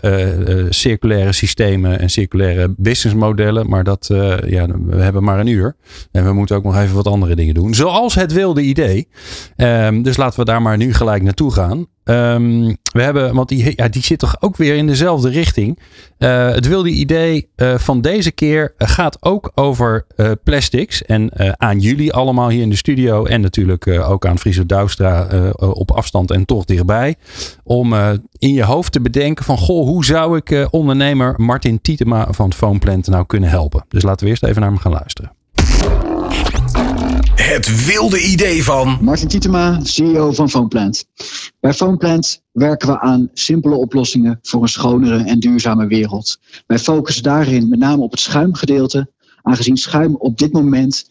circulaire systemen en circulaire businessmodellen. Maar dat, ja, we hebben maar een uur. En we moeten ook nog even wat andere dingen doen. Zoals het wilde idee. Ehm, dus laten we daar maar nu gelijk naartoe gaan. Um, we hebben, want die, ja, die zit toch ook weer in dezelfde richting. Uh, het wilde idee uh, van deze keer gaat ook over uh, plastics. En aan jullie allemaal hier in de studio. En natuurlijk ook aan Friso Douwstra op afstand en toch dichtbij. Om in je hoofd te bedenken van goh, hoe zou ik ondernemer Martin Tietema van Foamplant nou kunnen helpen? Dus laten we eerst even naar hem gaan luisteren. Het wilde idee van. Martin Tietema, CEO van Foamplant. Bij Foamplant werken we aan simpele oplossingen voor een schonere en duurzame wereld. Wij focussen daarin met name op het schuimgedeelte, aangezien schuim op dit moment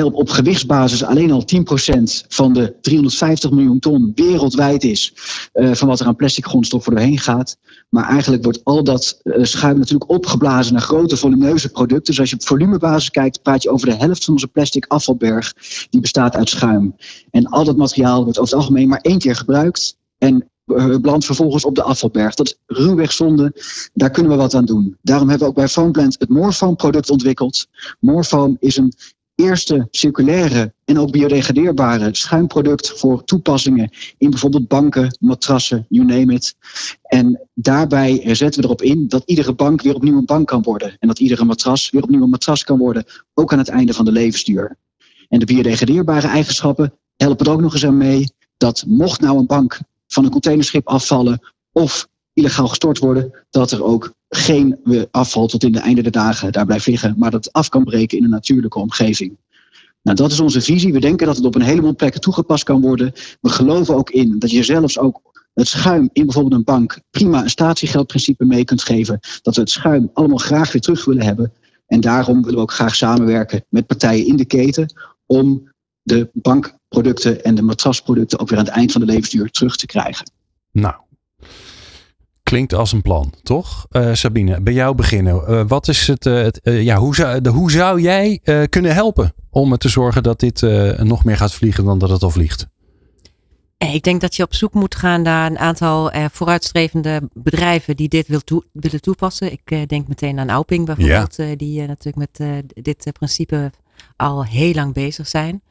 op, op gewichtsbasis alleen al 10% van de 350 miljoen ton wereldwijd is uh, van wat er aan plastic grondstoffen doorheen gaat. Maar eigenlijk wordt al dat uh, schuim natuurlijk opgeblazen naar grote volumineuze producten. Dus als je op volumebasis kijkt, praat je over de helft van onze plastic afvalberg. Die bestaat uit schuim. En al dat materiaal wordt over het algemeen maar één keer gebruikt. En uh, belandt vervolgens op de afvalberg. Dat is ruwweg zonde. Daar kunnen we wat aan doen. Daarom hebben we ook bij Foamplant het Moorfoam product ontwikkeld. Moorfoam is een eerste circulaire en ook biodegradeerbare schuimproduct voor toepassingen in bijvoorbeeld banken, matrassen, you name it. En daarbij zetten we erop in dat iedere bank weer opnieuw een bank kan worden. En dat iedere matras weer opnieuw een matras kan worden, ook aan het einde van de levensduur. En de biodegradeerbare eigenschappen helpen er ook nog eens aan mee dat mocht nou een bank van een containerschip afvallen of illegaal gestort worden, dat er ook geen afval tot in de einde der dagen daar blijft liggen, maar dat af kan breken in een natuurlijke omgeving. Nou, dat is onze visie. We denken dat het op een heleboel plekken toegepast kan worden. We geloven ook in dat je zelfs ook het schuim in bijvoorbeeld een bank prima een statiegeldprincipe mee kunt geven. Dat we het schuim allemaal graag weer terug willen hebben. En daarom willen we ook graag samenwerken met partijen in de keten om de bankproducten en de matrasproducten ook weer aan het eind van de levensduur terug te krijgen. Nou, Klinkt als een plan, toch? Uh, Sabine, bij jou beginnen. Uh, wat is het, uh, het ja, hoe, zou, de, hoe zou jij kunnen helpen om te zorgen dat dit nog meer gaat vliegen dan dat het al vliegt? Ik denk dat je op zoek moet gaan naar een aantal vooruitstrevende bedrijven die dit wil toe, willen toepassen. Ik denk meteen aan Auping bijvoorbeeld, ja. die natuurlijk met dit principe al heel lang bezig zijn.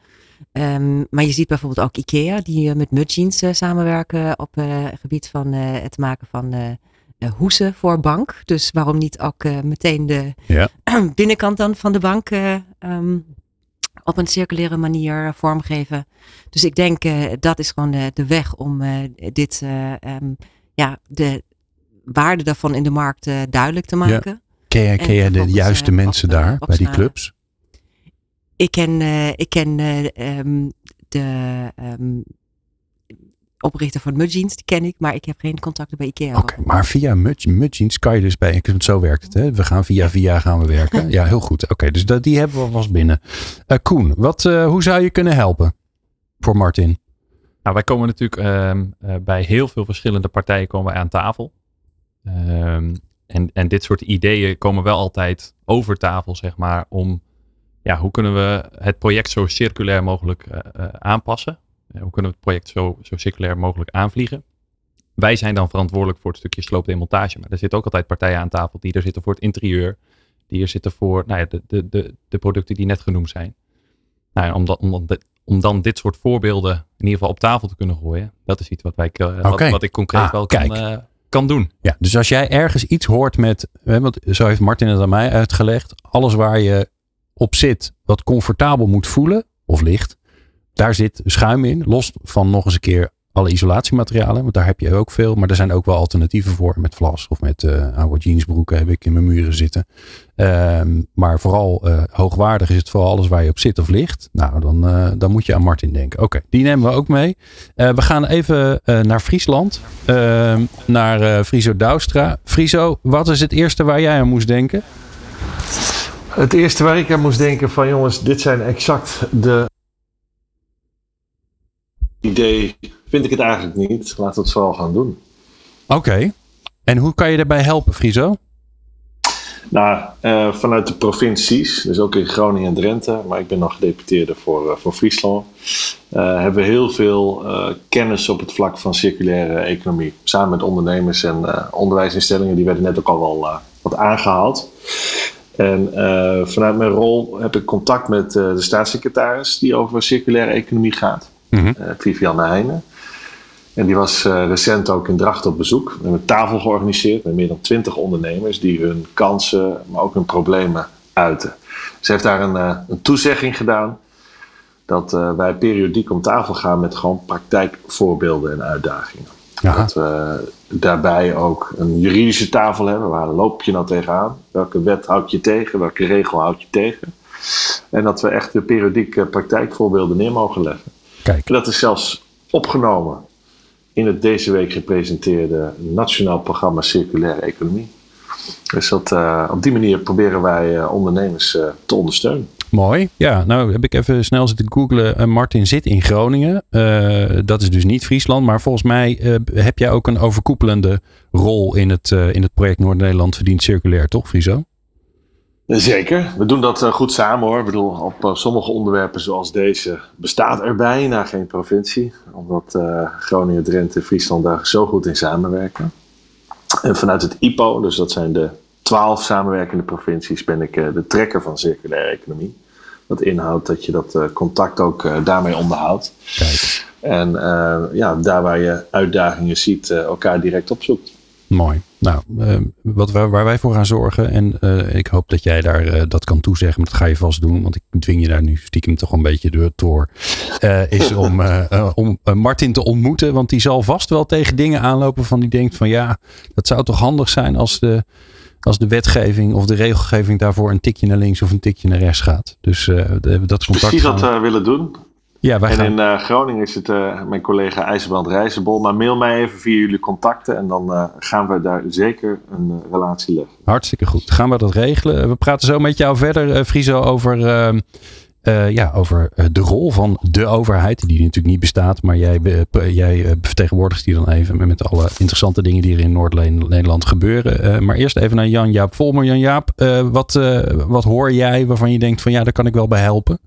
Um, maar je ziet bijvoorbeeld ook IKEA, die uh, met Mudjeans uh, samenwerken op uh, het gebied van het maken van hoesen voor bank. Dus waarom niet ook meteen de ja. [clears throat] binnenkant dan van de bank um, op een circulaire manier vormgeven. Dus ik denk dat is gewoon de weg om dit, um, ja, de waarde daarvan in de markt duidelijk te maken. Ja. Ken je, ken je de juiste mensen op, daar bij die clubs? Ik ken, uh, ik ken uh, um, de um, oprichter van Mudjeans, die ken ik, maar ik heb geen contacten bij IKEA. Oké, okay, maar via Mudjeans kan je dus bij, zo werkt het hè? We gaan via via gaan we werken. [laughs] ja, heel goed. Oké, okay, dus dat, die hebben we alvast binnen. Uh, Koen, wat, hoe zou je kunnen helpen voor Martin? Nou, wij komen natuurlijk um, bij heel veel verschillende partijen komen wij aan tafel. Um, en, en dit soort ideeën komen wel altijd over tafel, zeg maar, om ja, hoe kunnen we het project zo circulair mogelijk uh, uh, aanpassen? Hoe kunnen we het project zo, zo circulair mogelijk aanvliegen? Wij zijn dan verantwoordelijk voor het stukje sloopdemontage. Maar er zitten ook altijd partijen aan tafel die er zitten voor het interieur. Die er zitten voor nou ja, de, de, de, de producten die net genoemd zijn. Nou ja, om, dat, om, om dan dit soort voorbeelden in ieder geval op tafel te kunnen gooien. Dat is iets wat, wij, wat, wat, ik concreet ah, wel kan, kan doen. Ja, dus als jij ergens iets hoort met, want zo heeft Martin het aan mij uitgelegd. Alles waar je op zit wat comfortabel moet voelen of licht. Daar zit schuim in, los van nog eens een keer alle isolatiematerialen, want daar heb je ook veel. Maar er zijn ook wel alternatieven voor met vlas of met uh, oude jeansbroeken heb ik in mijn muren zitten. Um, maar vooral uh, hoogwaardig is het vooral alles waar je op zit of ligt. Nou, dan, uh, dan moet je aan Martin denken. Oké, die nemen we ook mee. we gaan even naar Friesland, ehm, naar Friso Douwstra. Friso, wat is het eerste waar jij aan moest denken? Het eerste waar ik aan moest denken van jongens, dit zijn exact de idee, vind ik het eigenlijk niet. Laten we het vooral gaan doen. Oké. En hoe kan je daarbij helpen, Friso? Nou, uh, vanuit de provincies, dus ook in Groningen en Drenthe, maar ik ben nog gedeputeerde voor, uh, voor Friesland, uh, hebben we heel veel kennis op het vlak van circulaire economie. Samen met ondernemers en onderwijsinstellingen, die werden net ook al wel wat aangehaald. En vanuit mijn rol heb ik contact met de staatssecretaris die over circulaire economie gaat, mm -hmm. Vivianne Heijnen. En die was uh, recent ook in Dracht op bezoek. We hebben een tafel georganiseerd met meer dan twintig ondernemers die hun kansen, maar ook hun problemen uiten. Ze heeft daar een, uh, een toezegging gedaan dat uh, wij periodiek om tafel gaan met gewoon praktijkvoorbeelden en uitdagingen. Aha. Dat we daarbij ook een juridische tafel hebben. Waar loop je nou tegenaan? Welke wet houd je tegen? Welke regel houd je tegen? En dat we echt periodiek praktijkvoorbeelden neer mogen leggen. Kijk. En dat is zelfs opgenomen in het deze week gepresenteerde Nationaal Programma Circulaire Economie. Dus dat, uh, op die manier proberen wij uh, ondernemers uh, te ondersteunen. Mooi. Ja, nou heb ik even snel zitten googlen. Martin zit in Groningen. dat is dus niet Friesland. Maar volgens mij heb jij ook een overkoepelende rol in het, in het project Noord-Nederland verdient circulair, toch Friso? Zeker, we doen dat goed samen hoor. Ik bedoel, op sommige onderwerpen zoals deze bestaat er bijna geen provincie. Omdat Groningen, Drenthe en Friesland daar zo goed in samenwerken. En vanuit het IPO, dus dat zijn de twaalf samenwerkende provincies, ben ik uh, de trekker van circulaire economie. Dat inhoudt dat je dat uh, contact ook daarmee onderhoudt. Kijk. En ja, daar waar je uitdagingen ziet, elkaar direct opzoekt. Mooi. Nou, uh, wat, waar, waar, wij voor gaan zorgen, en uh, ik hoop dat jij daar uh, dat kan toezeggen, maar dat ga je vast doen, want ik dwing je daar nu stiekem toch een beetje door, is om, [laughs] om Martin te ontmoeten, want die zal vast wel tegen dingen aanlopen van die denkt van ja, dat zou toch handig zijn als de, als de wetgeving of de regelgeving daarvoor een tikje naar links of een tikje naar rechts gaat. Dus dat contact. Precies wat we willen doen. Ja, wij en gaan... in uh, Groningen is het uh, mijn collega IJzerbrand Rijzenbol. Maar mail mij even via jullie contacten en dan uh, gaan we daar zeker een relatie leggen. Hartstikke goed. Gaan we dat regelen. We praten zo met jou verder, Friso, over, ehm, ja, over de rol van de overheid. Die natuurlijk niet bestaat, maar jij, jij vertegenwoordigt die dan even met alle interessante dingen die er in Noord-Nederland gebeuren. maar eerst even naar Jan-Jaap Volmer. Jan-Jaap, wat, wat hoor jij waarvan je denkt van ja, daar kan ik wel bij helpen?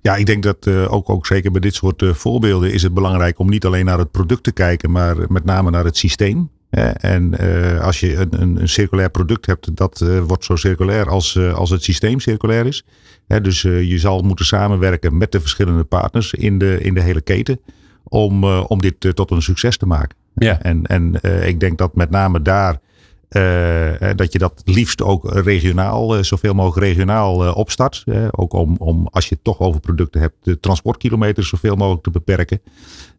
Ja, ik denk dat ook, ook zeker bij dit soort voorbeelden is het belangrijk om niet alleen naar het product te kijken, maar met name naar het systeem. En uh, als je een, een, een, circulair product hebt, dat wordt zo circulair als, als het systeem circulair is. Dus je zal moeten samenwerken met de verschillende partners in de, in de hele keten om, om dit tot een succes te maken. Ja. En, en ik denk dat met name daar uh, dat je dat liefst ook regionaal, uh, zoveel mogelijk regionaal opstart. ook om, om, als je het toch over producten hebt, de transportkilometers zoveel mogelijk te beperken.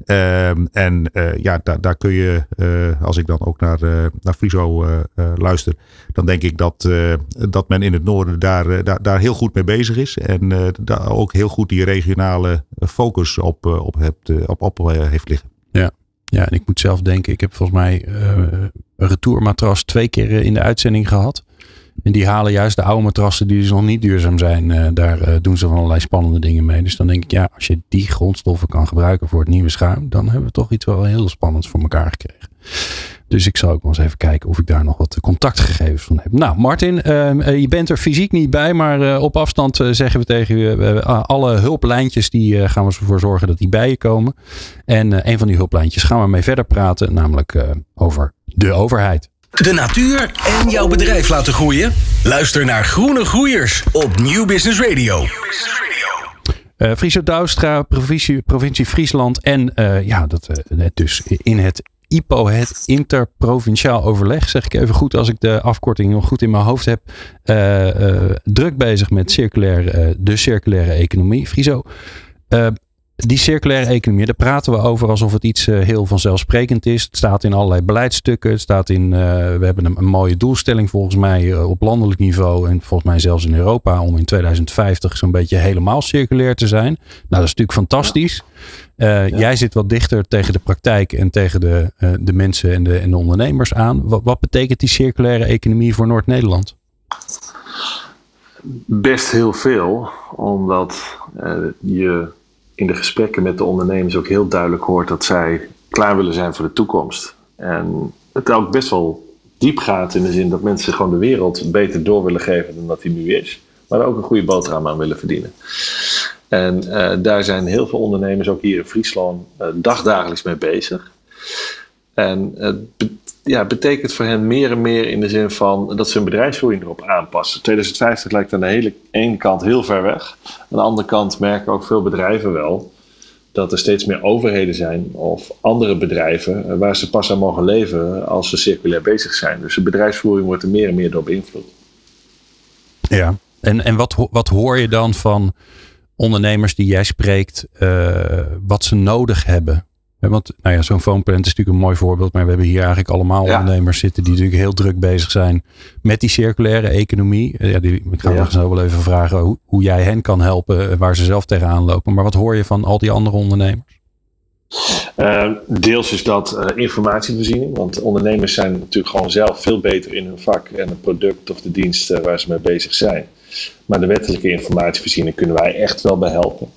Ehm, en ja, daar, daar kun je, als ik dan ook naar, naar Friso luister, dan denk ik dat, dat men in het noorden daar, daar, daar heel goed mee bezig is. En daar ook heel goed die regionale focus op, op, hebt, op, op heeft liggen. Ja. Ja, en ik moet zelf denken, ik heb volgens mij uh, een retourmatras twee keer in de uitzending gehad. En die halen juist de oude matrassen die dus nog niet duurzaam zijn. Uh, daar uh, doen ze van allerlei spannende dingen mee. Dus dan denk ik, ja, als je die grondstoffen kan gebruiken voor het nieuwe schuim, dan hebben we toch iets wel heel spannends voor elkaar gekregen. Dus ik zal ook wel eens even kijken of ik daar nog wat contactgegevens van heb. Nou, Martin, uh, je bent er fysiek niet bij, maar op afstand zeggen we tegen je: alle hulplijntjes die gaan we ervoor zorgen dat die bij je komen. En een van die hulplijntjes gaan we mee verder praten, namelijk over de overheid. De natuur en jouw bedrijf laten groeien? Luister naar Groene Groeiers op Nieuw Business Radio. Uh, Friese Douwstra, provincie, provincie Friesland en uh, ja, dat, uh, dus in het IPO, het interprovinciaal overleg, zeg ik even goed als ik de afkorting nog goed in mijn hoofd heb, druk bezig met circulair, de circulaire economie. Friso, die circulaire economie, daar praten we over alsof het iets uh, heel vanzelfsprekend is. Het staat in allerlei beleidsstukken. Het staat in, uh, we hebben een, een, mooie doelstelling volgens mij uh, op landelijk niveau en volgens mij zelfs in Europa om in 2050 zo'n beetje helemaal circulair te zijn. Nou, dat is natuurlijk fantastisch. Ja. Jij zit wat dichter tegen de praktijk en tegen de, de mensen en de, en de ondernemers aan. Wat, wat betekent die circulaire economie voor Noord-Nederland? Best heel veel, omdat je in de gesprekken met de ondernemers ook heel duidelijk hoort dat zij klaar willen zijn voor de toekomst. En het ook best wel diep gaat in de zin dat mensen gewoon de wereld beter door willen geven dan dat die nu is. Maar ook een goede boterham aan willen verdienen. En uh, daar zijn heel veel ondernemers, ook hier in Friesland, uh, dagdagelijks mee bezig. En het be ja, betekent voor hen meer en meer in de zin van dat ze hun bedrijfsvoering erop aanpassen. 2050 lijkt aan de hele ene kant heel ver weg. Aan de andere kant merken ook veel bedrijven wel dat er steeds meer overheden zijn of andere bedrijven eh, waar ze pas aan mogen leven als ze circulair bezig zijn. Dus de bedrijfsvoering wordt er meer en meer door beïnvloed. Ja, en, en wat, wat hoor je dan van ondernemers die jij spreekt, uh, wat ze nodig hebben? Want nou ja, zo'n phoneprint is natuurlijk een mooi voorbeeld. Maar we hebben hier eigenlijk allemaal ja. ondernemers zitten die natuurlijk heel druk bezig zijn met die circulaire economie. Ja, die, ik ga ja. zo wel even vragen hoe, hoe, jij hen kan helpen waar ze zelf tegenaan lopen. Maar wat hoor je van al die andere ondernemers? Uh, deels is dat uh, informatievoorziening. Want ondernemers zijn natuurlijk gewoon zelf veel beter in hun vak en het product of de dienst uh, waar ze mee bezig zijn. Maar de wettelijke informatievoorziening kunnen wij echt wel bij helpen.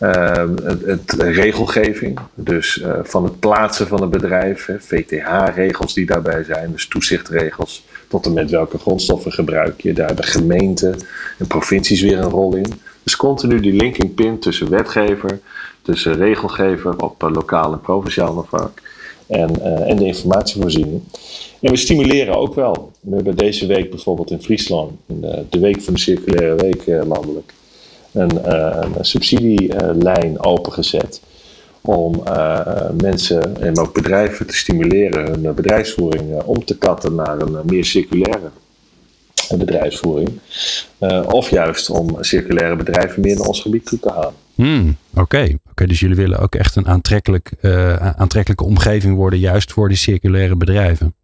Uh, het, het, regelgeving, dus uh, van het plaatsen van een bedrijf, VTH-regels die daarbij zijn, dus toezichtregels, tot en met welke grondstoffen gebruik je. Daar hebben gemeenten en provincies weer een rol in. Dus continu die linking pin tussen wetgever, tussen regelgever op uh, lokaal en provinciaal vlak en, uh, en de informatievoorziening. En we stimuleren ook wel. We hebben deze week bijvoorbeeld in Friesland, in de, de week van de circulaire week uh, landelijk, een, uh, een subsidielijn opengezet om mensen en ook bedrijven te stimuleren hun bedrijfsvoering om te katten naar een meer circulaire bedrijfsvoering. of juist om circulaire bedrijven meer naar ons gebied toe te halen. Hmm, Oké, okay. okay, dus jullie willen ook echt een aantrekkelijk, aantrekkelijke omgeving worden, juist voor die circulaire bedrijven.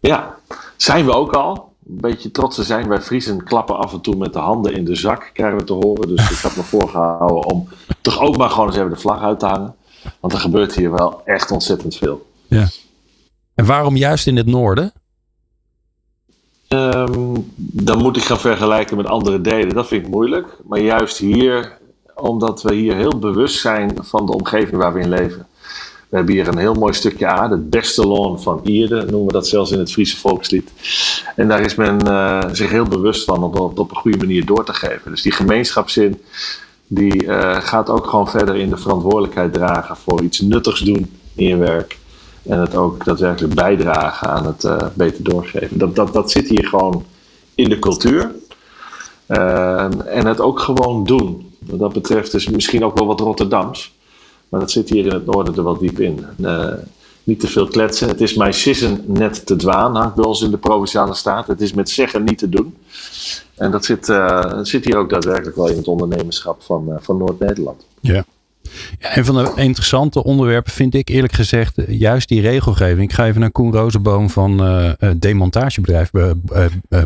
Ja, zijn we ook al. Een beetje trots te zijn. Wij Friesen klappen af en toe met de handen in de zak, krijgen we te horen. Dus ik had me voorgehouden om toch ook maar gewoon eens even de vlag uit te hangen. Want er gebeurt hier wel echt ontzettend veel. Ja. En waarom juist in het noorden? Um, dan moet ik gaan vergelijken met andere delen. Dat vind ik moeilijk. Maar juist hier omdat we hier heel bewust zijn van de omgeving waar we in leven. We hebben hier een heel mooi stukje aarde, het beste loon van Ierde, noemen we dat zelfs in het Friese volkslied. En daar is men uh, zich heel bewust van om dat op een goede manier door te geven. Dus die gemeenschapszin, die uh, gaat ook gewoon verder in de verantwoordelijkheid dragen voor iets nuttigs doen in je werk. En het ook daadwerkelijk bijdragen aan het uh, beter doorgeven. Dat, dat, dat zit hier gewoon in de cultuur. en het ook gewoon doen. Wat dat betreft is misschien ook wel wat Rotterdams. Maar dat zit hier in het noorden er wel diep in. Uh, niet te veel kletsen. Het is mijn sissen net te dwaan, hangt bij ons in de provinciale staat. Het is met zeggen niet te doen. En dat zit, uh, zit hier ook daadwerkelijk wel in het ondernemerschap van, uh, van Noord-Nederland. Ja. Ja, een van de interessante onderwerpen vind ik eerlijk gezegd juist die regelgeving. Ik ga even naar Koen Rozenboom van uh, demontagebedrijf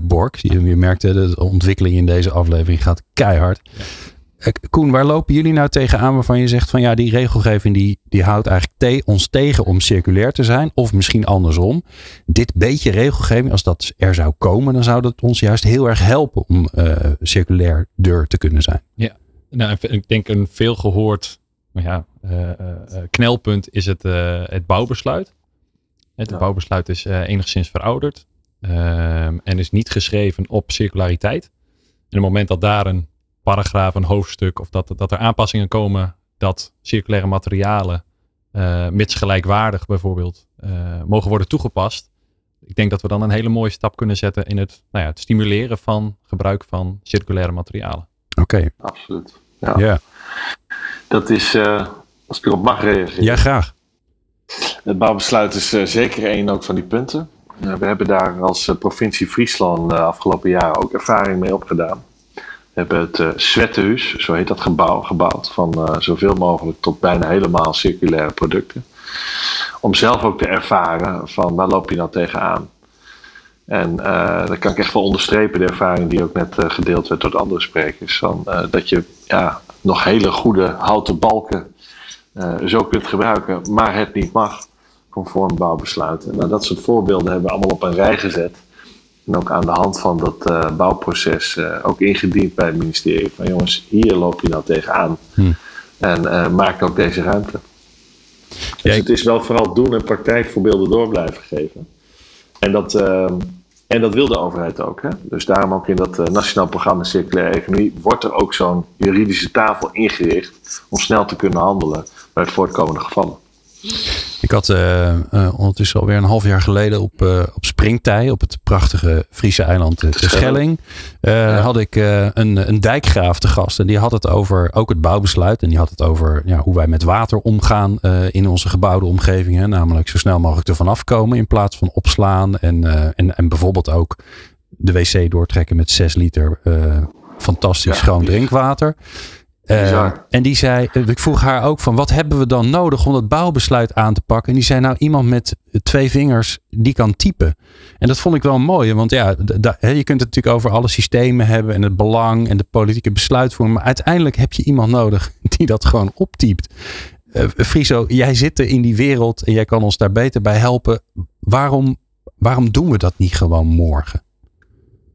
Bork. Je, je merkt de ontwikkeling in deze aflevering gaat keihard. Ja. Koen, waar lopen jullie nou tegenaan waarvan je zegt van ja, die regelgeving die, die houdt eigenlijk te, ons tegen om circulair te zijn? Of misschien andersom. Dit beetje regelgeving, als dat er zou komen, dan zou dat ons juist heel erg helpen om uh, circulair deur te kunnen zijn. Ja, nou, ik denk een veel gehoord ja, uh, uh, knelpunt is het, het bouwbesluit. Het ja. bouwbesluit is enigszins verouderd ehm, en is niet geschreven op circulariteit. En op het moment dat daar een paragraaf, een hoofdstuk, of dat, dat er aanpassingen komen dat circulaire materialen, uh, mits gelijkwaardig bijvoorbeeld, uh, mogen worden toegepast. Ik denk dat we dan een hele mooie stap kunnen zetten in het, nou ja, het stimuleren van gebruik van circulaire materialen. Oké. Okay. Absoluut. Ja. Yeah. Dat is, uh, als ik erop mag reageren. Ja, graag. Het bouwbesluit is zeker een ook van die punten. we hebben daar als provincie Friesland de afgelopen jaren ook ervaring mee opgedaan. Hebben het uh, zo heet dat gebouw, gebouwd. Van uh, zoveel mogelijk tot bijna helemaal circulaire producten. Om zelf ook te ervaren van waar loop je nou tegenaan. En uh, dat kan ik echt wel onderstrepen, de ervaring die ook net gedeeld werd door andere sprekers. Van, dat je ja, nog hele goede houten balken zo kunt gebruiken, maar het niet mag. Conform bouwbesluiten. Nou, dat soort voorbeelden hebben we allemaal op een rij gezet. En ook aan de hand van dat uh, bouwproces uh, ook ingediend bij het ministerie. Van jongens, hier loop je nou tegenaan. Hm. En uh, maak ook deze ruimte. Dus het is wel vooral doen en praktijkvoorbeelden door blijven geven. En dat, en dat wil de overheid ook. Hè? Dus daarom ook in dat Nationaal Programma Circulaire Economie wordt er ook zo'n juridische tafel ingericht om snel te kunnen handelen bij het voortkomende gevallen. Ik had uh, uh, ondertussen alweer een half jaar geleden op, uh, op Springtij, op het prachtige Friese eiland de Schelling, ja. had ik een, een dijkgraaf te gast. En die had het over ook het bouwbesluit. En die had het over ja, hoe wij met water omgaan in onze gebouwde omgevingen. Namelijk zo snel mogelijk ervan afkomen in plaats van opslaan. En, en, en bijvoorbeeld ook de wc doortrekken met 6 liter fantastisch ja. schoon drinkwater. Uh, en die zei, ik vroeg haar ook van wat hebben we dan nodig om dat bouwbesluit aan te pakken? En die zei nou iemand met twee vingers die kan typen. En dat vond ik wel mooi, want ja, je kunt het natuurlijk over alle systemen hebben en het belang en de politieke besluitvorming. Maar uiteindelijk heb je iemand nodig [laughs] die dat gewoon optypt. Uh, Friso, jij zit er in die wereld en jij kan ons daar beter bij helpen. Waarom, waarom doen we dat niet gewoon morgen?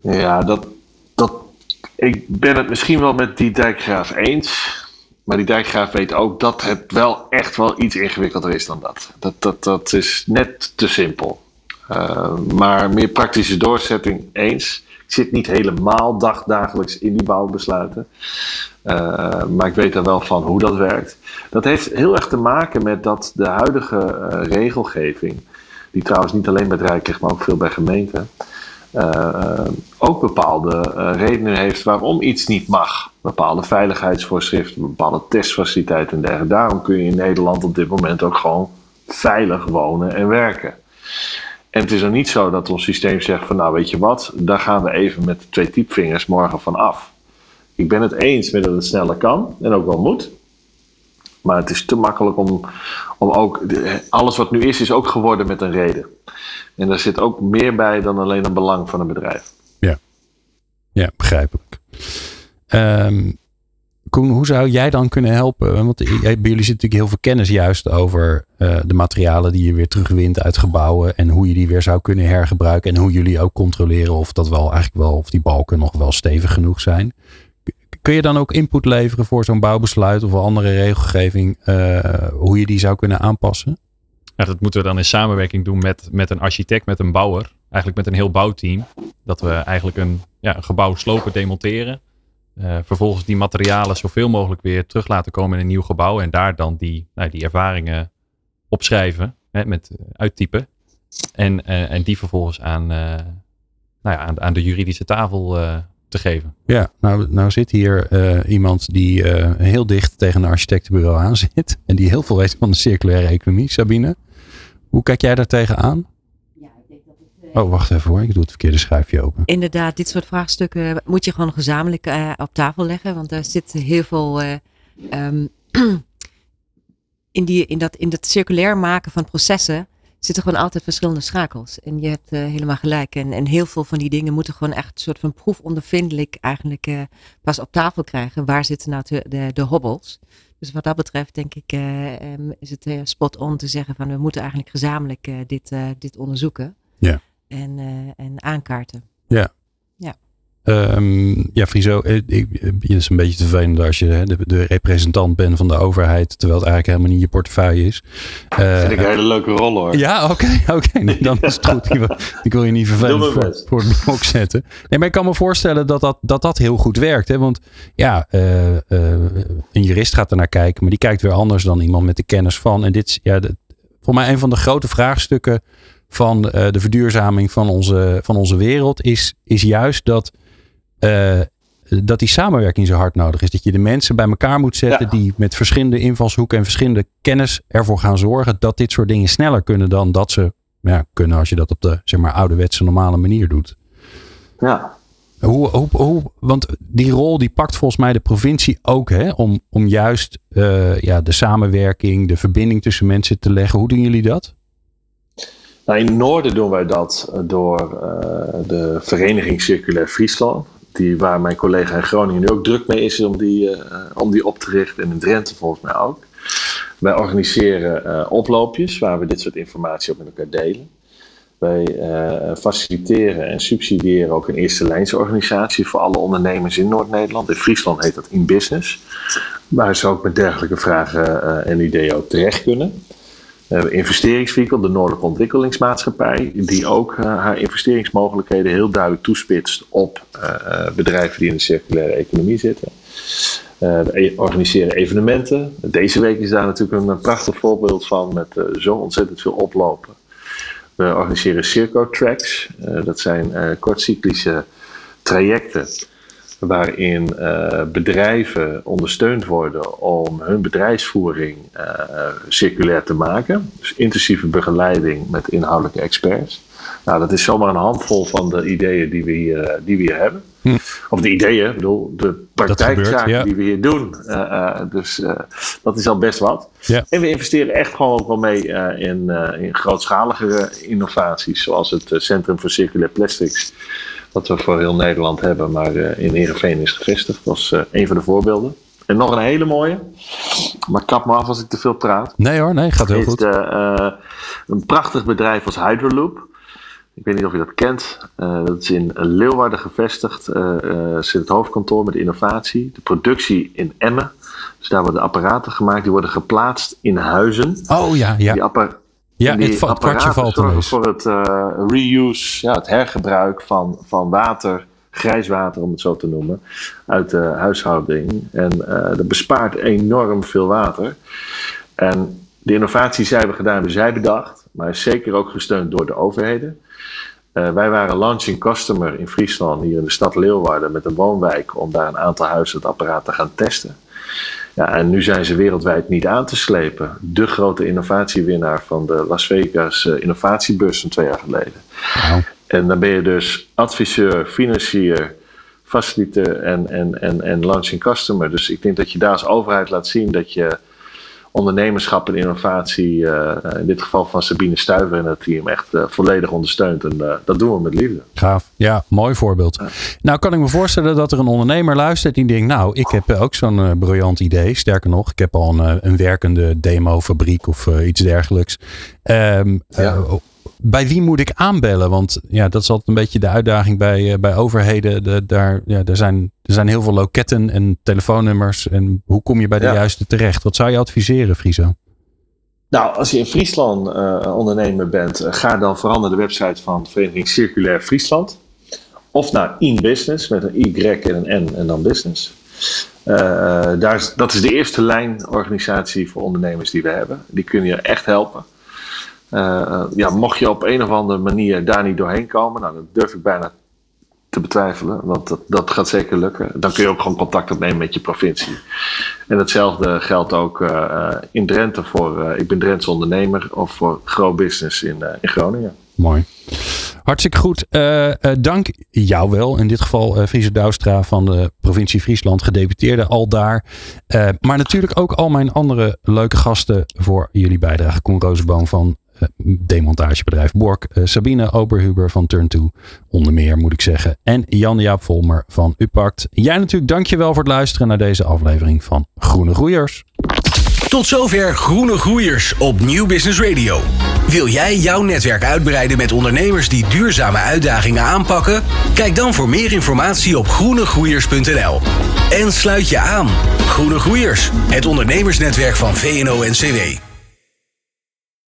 Ja, dat, dat ik ben het misschien wel met die dijkgraaf eens. Maar die dijkgraaf weet ook dat het wel echt wel iets ingewikkelder is dan dat. Dat, dat, dat is net te simpel. Uh, maar meer praktische doorzetting eens. Ik zit niet helemaal dag, dagelijks in die bouwbesluiten. Uh, maar ik weet er wel van hoe dat werkt. Dat heeft heel erg te maken met dat de huidige uh, regelgeving, die trouwens niet alleen bij het Rijk ligt, maar ook veel bij gemeenten, uh, ook bepaalde uh, redenen heeft waarom iets niet mag. Bepaalde veiligheidsvoorschriften, bepaalde testfaciliteiten en dergelijke. Daarom kun je in Nederland op dit moment ook gewoon veilig wonen en werken. En het is dan niet zo dat ons systeem zegt van nou weet je wat, daar gaan we even met twee typvingers morgen van af. Ik ben het eens met dat het sneller kan en ook wel moet. Maar het is te makkelijk om, om ook. Alles wat nu is, is ook geworden met een reden. En daar zit ook meer bij dan alleen een belang van een bedrijf. Ja, ja begrijpelijk. Um, Koen, hoe zou jij dan kunnen helpen? Want bij jullie zit natuurlijk heel veel kennis juist over uh, de materialen die je weer terugwint uit gebouwen. En hoe je die weer zou kunnen hergebruiken. En hoe jullie ook controleren of dat wel eigenlijk wel, of die balken nog wel stevig genoeg zijn. Kun je dan ook input leveren voor zo'n bouwbesluit of een andere regelgeving, uh, hoe je die zou kunnen aanpassen? Ja, dat moeten we dan in samenwerking doen met, met een architect, met een bouwer. Eigenlijk met een heel bouwteam. Dat we eigenlijk een, ja, een gebouw slopen, demonteren. Uh, vervolgens die materialen zoveel mogelijk weer terug laten komen in een nieuw gebouw. En daar dan die, nou, die ervaringen opschrijven, hè, met uittypen. En, en die vervolgens aan, nou ja, aan, aan de juridische tafel te geven. Ja, nou, nou zit hier uh, iemand die uh, heel dicht tegen een architectenbureau aan zit. [laughs] En die heel veel weet van de circulaire economie. Sabine, hoe kijk jij daar tegenaan? Ja, ik denk dat het, uh... Oh, wacht even hoor. Ik doe het verkeerde schuifje open. Inderdaad, dit soort vraagstukken moet je gewoon gezamenlijk op tafel leggen. Want daar zit heel veel... Um, [clears throat] in, die, in, dat, in dat circulair maken van processen zitten gewoon altijd verschillende schakels. En je hebt uh, helemaal gelijk. En, en heel veel van die dingen moeten gewoon echt een soort van proefondervindelijk eigenlijk uh, pas op tafel krijgen. Waar zitten nou de, de, de hobbels? Dus wat dat betreft denk ik uh, um, is het spot on te zeggen van we moeten eigenlijk gezamenlijk dit, dit onderzoeken. Ja. En, en aankaarten. Ja. Um, ja, Friso, eh, ik, het is een beetje te vervelend als je hè, de, de, representant bent van de overheid, terwijl het eigenlijk helemaal niet je portefeuille is. Uh, vind ik een hele leuke rol hoor. Ja, oké, [laughs] oké. Okay, nee, dan is het goed. Ik wil, ik wil je niet vervelend voor, voor, het blok zetten. Nee, maar ik kan me voorstellen dat dat, dat, dat heel goed werkt. Hè? Want ja, uh, een jurist gaat er naar kijken, maar die kijkt weer anders dan iemand met de kennis van. En dit is ja, de, voor mij een van de grote vraagstukken van de verduurzaming van onze, van onze wereld is, is juist dat uh, dat die samenwerking zo hard nodig is. Dat je de mensen bij elkaar moet zetten ja. die met verschillende invalshoeken en verschillende kennis ervoor gaan zorgen dat dit soort dingen sneller kunnen dan dat ze ja, kunnen als je dat op de zeg maar, ouderwetse normale manier doet. Ja. Hoe, hoe, hoe, want die rol die pakt volgens mij de provincie ook hè, om, om juist uh, ja, de samenwerking, de verbinding tussen mensen te leggen. Hoe doen jullie dat? Nou, in het noorden doen wij dat door uh, de vereniging Circulair Friesland die, waar mijn collega in Groningen nu ook druk mee is om die, uh, om die op te richten. En in Drenthe volgens mij ook. Wij organiseren uh, oploopjes waar we dit soort informatie op met elkaar delen. Wij uh, faciliteren en subsidiëren ook een eerste lijnsorganisatie voor alle ondernemers in Noord-Nederland. In Friesland heet dat In Business. Waar ze ook met dergelijke vragen en ideeën ook terecht kunnen. Investeringsvehikel, de Noordelijke Ontwikkelingsmaatschappij, die ook haar investeringsmogelijkheden heel duidelijk toespitst op bedrijven die in de circulaire economie zitten. we organiseren evenementen. Deze week is daar natuurlijk een, prachtig voorbeeld van met zo ontzettend veel oplopen. We organiseren Circo Tracks. dat zijn kortcyclische trajecten waarin uh, bedrijven ondersteund worden om hun bedrijfsvoering uh, circulair te maken. Dus intensieve begeleiding met inhoudelijke experts. Nou, dat is zomaar een handvol van de ideeën die we hier, die we hier hebben. Hm. Of de ideeën, ik bedoel, de praktijkzaken die we hier doen. Dus dat is al best wat. Ja. En we investeren echt gewoon ook wel mee in, in grootschalige innovaties, zoals het Centrum voor Circulair Plastics wat we voor heel Nederland hebben, maar uh, in Heerenveen is gevestigd. Dat was uh, een van de voorbeelden. En nog een hele mooie, maar kap me af als ik te veel praat. Nee hoor, nee, gaat heel is goed. De, uh, een prachtig bedrijf als Hydroloop. Ik weet niet of je dat kent. dat is in Leeuwarden gevestigd. zit het hoofdkantoor met innovatie. De productie in Emmen. Dus daar worden apparaten gemaakt. Die worden geplaatst in huizen. Oh ja, ja. Die apparaten ja, het, het kwartje valt zorgen voor het uh, reuse, ja, het hergebruik van, van water, grijs water om het zo te noemen, uit de huishouding. En uh, dat bespaart enorm veel water. En de innovatie zij hebben gedaan, hebben zij bedacht, maar is zeker ook gesteund door de overheden. Uh, wij waren launching customer in Friesland, hier in de stad Leeuwarden, met een woonwijk, om daar een aantal huizen het apparaat te gaan testen. Ja, en nu zijn ze wereldwijd niet aan te slepen. De grote innovatiewinnaar van de Las Vegas uh, innovatiebus van twee jaar geleden. Wow. En dan ben je dus adviseur, financier, facilitator en, en, en, en launching customer. Dus ik denk dat je daar als overheid laat zien dat je ondernemerschap en innovatie, uh, in dit geval van Sabine Stuiver en het team, echt uh, volledig ondersteunt. En dat doen we met liefde. Gaaf. Ja, mooi voorbeeld. Ja. Nou kan ik me voorstellen dat er een ondernemer luistert die denkt, nou, ik heb ook zo'n briljant idee. Sterker nog, ik heb al een, een werkende demofabriek of iets dergelijks. Um, ja bij wie moet ik aanbellen? Want ja, dat is altijd een beetje de uitdaging bij, uh, bij overheden. De, daar, ja, er, zijn, er zijn heel veel loketten en telefoonnummers. En hoe kom je bij de ja. juiste terecht? Wat zou je adviseren, Friso? Nou, als je in Friesland uh, ondernemer bent, uh, ga dan vooral naar de website van Vereniging Circulair Friesland. Of naar InBusiness met een Y en een N en dan business. daar is, dat is de eerste lijn organisatie voor ondernemers die we hebben. Die kunnen je echt helpen. Uh, ja, mocht je op een of andere manier daar niet doorheen komen, nou, dat durf ik bijna te betwijfelen, want dat, dat gaat zeker lukken. Dan kun je ook gewoon contact opnemen met je provincie. En hetzelfde geldt ook uh, in Drenthe voor, ik ben Drentse ondernemer, of voor Grow Business in, in Groningen. Mooi. Hartstikke goed. dank jou wel, in dit geval uh, Friese van de provincie Friesland, gedeputeerde al daar. maar natuurlijk ook al mijn andere leuke gasten voor jullie bijdrage. Koen Rozenboom van demontagebedrijf Bork. Uh, Sabine Oberhuber van Turn 2, onder meer moet ik zeggen. En Jan-Jaap Volmer van Upakt. Jij natuurlijk dankjewel voor het luisteren naar deze aflevering van Groene Groeiers. Tot zover Groene Groeiers op Nieuw Business Radio. Wil jij jouw netwerk uitbreiden met ondernemers die duurzame uitdagingen aanpakken? Kijk dan voor meer informatie op groenegroeiers.nl. En sluit je aan. Groene Groeiers, het ondernemersnetwerk van VNO-NCW.